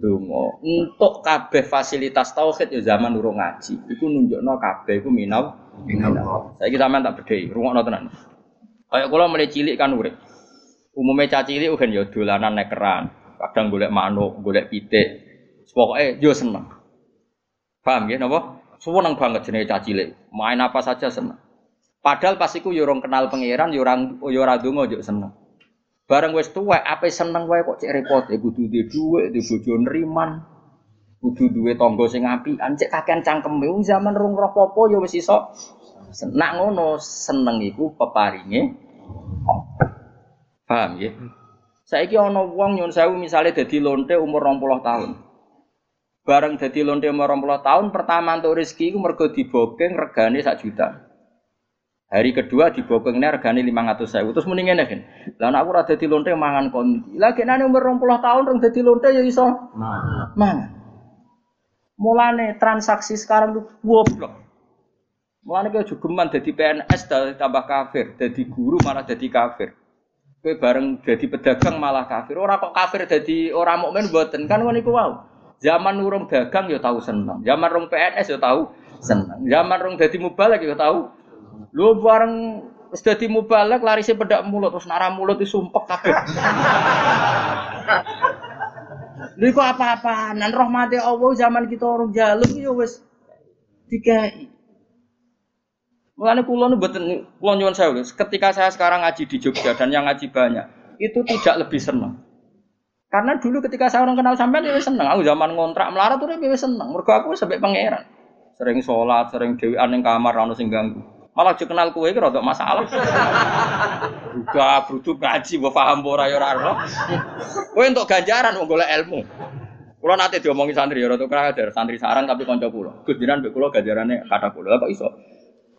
dungo. Untuk kabeh fasilitas tauhid ya zaman urung ngaji. Iku nunjukno kabeh iku minau minau. Saya kita tak bedhei, rungokno tenan. Kayak kula mulai cilik kan urip. Umumnya caci cilik kan ya dolanan nekeran. Kadang golek manuk, golek pitik. Pokoknya yo seneng. Paham ya, napa? Seneng banget jenenge caci. Main apa saja seneng. Padahal pas iku yo orang kenal pangeran, yo orang yo ora yo seneng. Bareng wis tuwek, ape seneng wae kok cek repot, ya kudu duwe dhuwit, duwe bojo neriman. Kudu duwe tangga sing apian, cek kakean cangkeme wong zaman rung roh popo yo wis iso. Nak ngono seneng iku peparinge Paham ya? Saiki ana wong nyun sewu misale dadi lonte umur 20 tahun. Bareng dadi lonte umur 20 tahun, pertama untuk rezeki iku mergo dibokeng regane sak juta. Hari kedua dibokengnya regane 500 sewu. Terus mending ngene kan. Lah aku ora dadi lonte mangan konti. Lah kenane umur 20 tahun rong dadi lonte ya iso mangan. Mangan. Mulane transaksi sekarang tuh goblok. Mulane kaya jogeman dadi PNS tambah kafir, dadi guru malah dadi kafir. Kowe bareng jadi pedagang malah kafir. Ora kok kafir jadi orang mukmin mboten kan ngono iku. Zaman urung dagang ya tahu seneng. Zaman rong PNS ya tahu seneng. Zaman rong dadi mubalek ya tahu. Lu bareng wis dadi mubalek larise pedak mulut terus nara mulut disumpek kabeh. Lha kok apa-apaan? Rahmati Allah zaman kita orang jaluk ya wis dikai. Mulane kula nu mboten kula nyuwun sewu. Ketika saya sekarang ngaji di Jogja dan yang ngaji banyak, itu tidak lebih senang. Karena dulu ketika saya orang kenal sampean ya seneng. Aku zaman ngontrak melarat tuh ya seneng. Mergo aku sampai pangeran. Sering sholat, sering dewi ning kamar ora sing ganggu. Malah juga kenal kue kira rada masalah. Juga brutu ngaji mbok paham ora ya ora Kowe untuk ganjaran wong golek ilmu. Kulo nate diomongi santri ya rada krader, santri saran tapi kanca kula. Gus jenengan mbek kula ganjarane kata kula. Kok iso?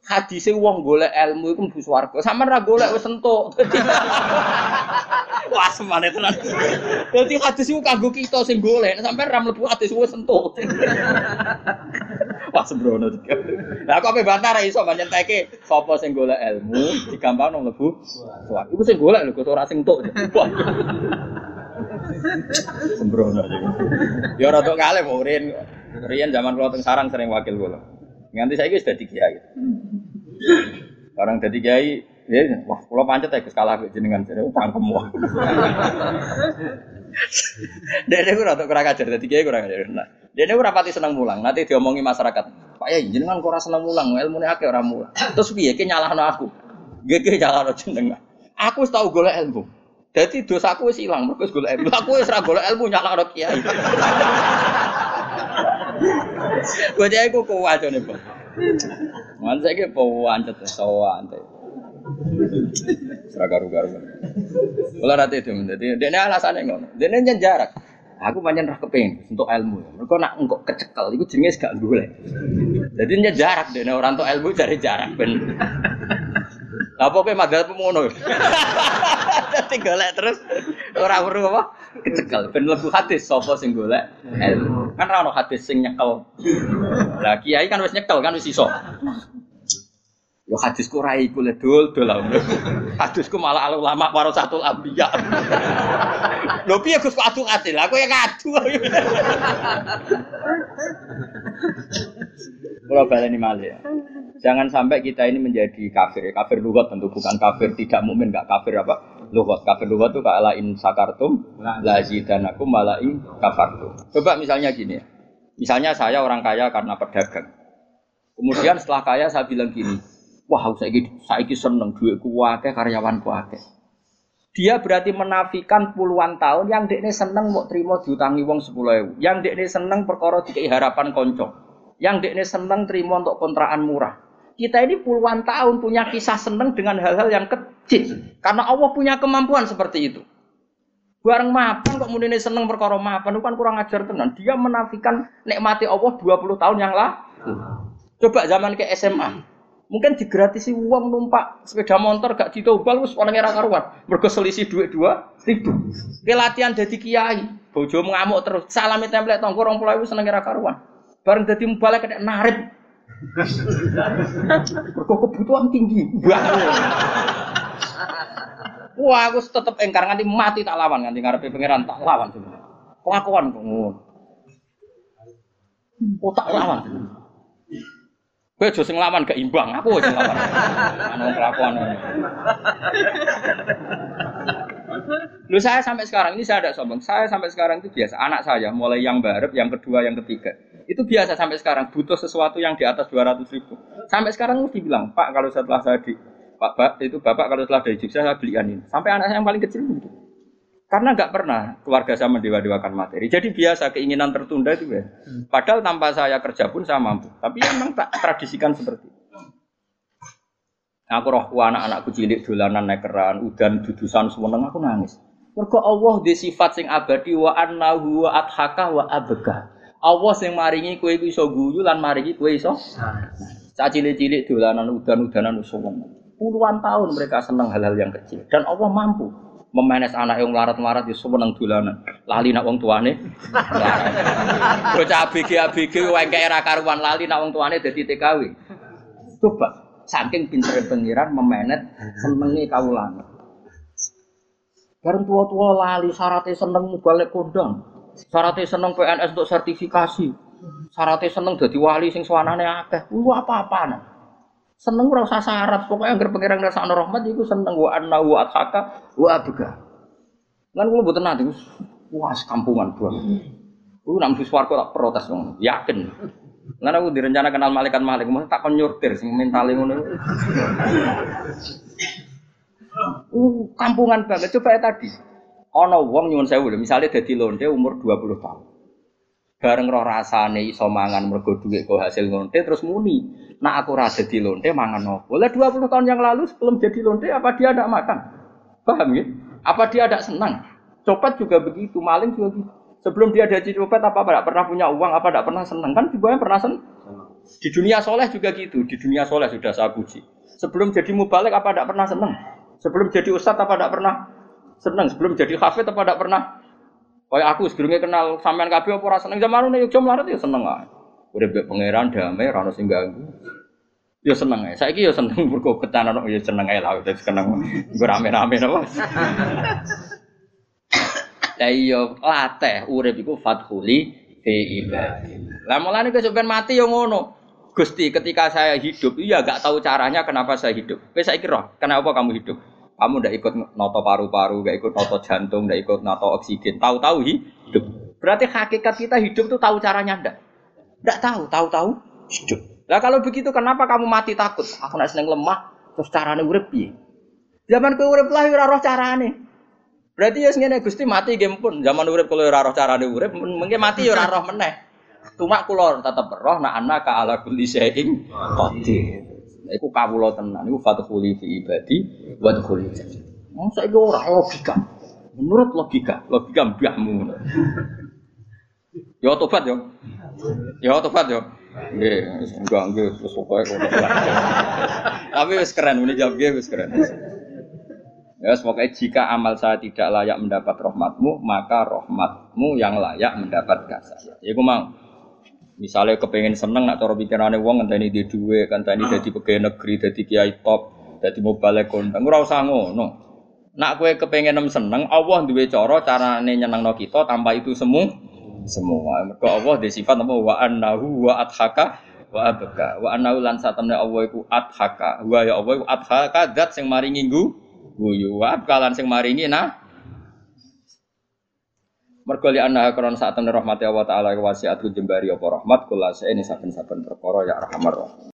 Hadise wong golek ilmu iku mlebu swarga. Sampeyan ra golek wis entuk. Wah, semane tenan. Dadi hadis iku kanggo kita sing golek, sampeyan ra mlebu hadis wis entuk. Wah, sembrono. Lah kok ape bantah ra iso nyenteke sapa sing golek ilmu digampang nang mlebu swarga. Iku sing golek lho, ora sing entuk. Sembrono. Ya rada kalih murin. Riyen zaman kula teng sarang sering wakil kula. Nganti saiki wis dadi kiai. Orang dadi kiai, ya wah kula pancet ya kalah jenengan jare pangkem wae. Dene ora tok kurang ajar dadi kiai kurang ajar. Nah, dene ora pati seneng mulang. Nanti diomongi masyarakat. Pak ya jenengan kok ora seneng mulang, ilmune akeh ora mulang. Terus piye ki nyalahno aku? Nggih nyalahno jenengan. Aku tau golek ilmu. Jadi dosaku wis ilang, mergo golek ilmu. Aku wis ora golek ilmu nyalahno kiai. Dia iku kuat nih pak. Mana saya kira pawancet sawan teh. Seragam garu Kalau nanti itu menjadi dia ini alasannya ngono. Ini jarak. Aku banyak rah kepengen untuk ilmu. Mereka nak engkau kecekel, itu jenis gak boleh. Jadi nya jarak deh orang tuh ilmu cari jarak ben. Lah pokoknya madhal pemono. Dadi golek terus ora perlu apa? Kecekel ben lebu hadis sapa sing golek ilmu. Kan ora ono hadis sing nyekel. Lah kiai kan wis nyekel kan wis iso. Yo hadisku ora iku le dol dol Hadisku malah ulama warasatul anbiya. Lho piye Gus kok adu ati? Lah kowe ngadu. Kalau baleni malih. Jangan sampai kita ini menjadi kafir. Kafir lugat tentu bukan kafir tidak mukmin, enggak kafir apa? Lugat. Kafir lugat itu kaala in sakartum la zidanakum mala'i kafartum. Coba misalnya gini ya. Misalnya saya orang kaya karena pedagang. Kemudian setelah kaya saya bilang gini, wah saya saiki seneng duitku akeh karyawanku akeh. Dia berarti menafikan puluhan tahun yang dekne seneng mau terima diutangi wong sepuluh ewu. Yang dekne seneng perkara dikai harapan konco. Yang dekne seneng terima untuk kontrakan murah. Kita ini puluhan tahun punya kisah seneng dengan hal-hal yang kecil. Karena Allah punya kemampuan seperti itu. Bareng mapan kok muni seneng perkara mapan itu kan kurang ajar tenan. Dia menafikan nikmati Allah 20 tahun yang lalu. Coba zaman ke SMA. Mungkin digratisi uang numpak sepeda motor gak ditobal wis orang era karuan. Mergo selisih duit dua ribu. Ke latihan jadi kiai, bojo ngamuk terus. Salami template rong pulau seneng era karuan. Bareng dadi mubalek kena narip. Mergo kebutuhan tinggi. Wah, aku tetep engkar nganti mati tak lawan nganti ngarepe pangeran tak lawan sebenarnya. Kelakuan ngono. Oh tak lawan. Kowe aja sing lawan gak imbang, aku sing lawan. Anu kelakuan. Lu saya sampai sekarang ini saya ada sombong. Saya sampai sekarang itu biasa. Anak saya mulai yang baru, yang kedua, yang ketiga. Itu biasa sampai sekarang butuh sesuatu yang di atas 200 ribu. Sampai sekarang mesti bilang, Pak kalau setelah saya di Pak, Pak itu Bapak kalau setelah dari Jogja saya belikan ini. Sampai anak saya yang paling kecil begitu. Karena nggak pernah keluarga saya mendewa-dewakan materi. Jadi biasa keinginan tertunda itu ya. Padahal tanpa saya kerja pun saya mampu. Tapi memang tak tradisikan seperti itu. Aku roh anak-anakku cilik dolanan nekeran, udan dudusan semeneng aku nangis. Mergo Allah di sifat sing abadi wa annahu wa adhaka wa abga. Allah sing maringi kowe iso guyu lan maringi kowe iso. Cah cilik-cilik dolanan udan-udanan semeneng. Puluhan tahun mereka senang hal-hal yang kecil dan Allah mampu memanes anak yang larat-larat di seneng dolanan. Lali nak wong tuane. Bocah ABG ABG wae era karuan lali nak wong tuane dadi TKW. Coba saking pinter pengiran memenet senengi kawulan. Bareng tua-tua lali syaratnya seneng balik kondang. Syaratnya seneng PNS untuk sertifikasi. Syaratnya seneng jadi wali sing suanane akeh. Lu apa-apaan. Seneng ora usah syarat, pokoknya anggere pangeran ngrasakno rahmat iku seneng wa anna wa athaka wa abga. Lan kula mboten nate wah kampungan banget. Ku nang swarga tak protes wong, yakin. Lan aku direncana kenal malaikat malik, mau tak kon nyurtir sing mentale ngono. Uh, kampungan banget coba ya tadi. Ana wong nyuwun sewu lho, misale dadi lonte umur 20 tahun. Bareng roh rasane iso mangan mergo dhuwit kok hasil lonte terus muni. Nak aku ora dadi lonte mangan opo? Lah 20 tahun yang lalu sebelum jadi lonte apa dia ada makan? Paham ya? Apa dia ada senang? Copet juga begitu, maling juga gitu. Sebelum dia jadi copet apa tidak pernah punya uang, apa tidak pernah senang kan juga pernah senang. Di dunia soleh juga gitu, di dunia soleh sudah saya puji. Sebelum jadi mubalik apa tidak pernah senang? Sebelum jadi ustadz apa tidak pernah senang? Sebelum jadi hafid apa tidak pernah? Kayak aku sebelumnya kenal sampean kabeh apa ora seneng zaman ini jam larat ya seneng ae. Udah mbek pangeran damai ora ono sing ganggu. Ya seneng ae. Saiki ya seneng mergo ketanan ya seneng ae lah wis seneng. Gue rame-rame napa. Lah iya latih urip iku fathuli fi ibadi. Lah mulane kowe sampean mati ya ngono. Gusti, ketika saya hidup, iya gak tahu caranya kenapa saya hidup. Kowe saiki roh, kenapa kamu hidup? Kamu ndak ikut noto paru-paru, ndak ikut noto jantung, ndak ikut noto oksigen. Tahu-tahu hidup. Berarti hakikat kita hidup tuh tahu caranya ndak? Ndak tahu, tahu-tahu hidup. Lah kalau begitu kenapa kamu mati takut? Aku nak seneng lemah, terus carane urip piye? Zaman kowe urip lah ora roh carane. Berarti ya ngene Gusti mati game pun. Zaman urip kalau ora roh carane urip, mungkin mati ya ora roh meneh. Cuma kula tetep roh nak anak ka ala kulli syai'in qadir. Iku kawula tenan, iku fathuli fi ibadi wa dkhuli jannah. Wong saiki ora logika. Menurut logika, logika mbahmu. Ya tobat yo. Ya tobat yo. Nggih, enggak nggih wis pokoke. Tapi wis keren muni jawab nggih wis keren. Ya, semoga jika amal saya tidak layak mendapat rahmatmu, maka rahmatmu yang layak mendapatkan saya. Ya, gue mau. Misalnya kepengen seneng nak cara pikirane wong ngenteni di duwe, ngenteni dadi pegawai negeri, dadi kiai top, dadi balik kondang, ora usah ngono. Nak kue kepengen nem seneng, Allah duwe cara carane nyenengno kita tanpa itu semu semua. Mergo Allah di sifat apa wa annahu wa adhaka wa abka. Wa annahu lan satamne Allah iku adhaka. Wa ya Allah iku adhaka zat sing maringi nggu guyu. Wa abka lan sing maringi nah Mergo li anna karon saat rahmati Allah taala wasiat jembari apa rahmat kula ini saben-saben perkara ya arhamar.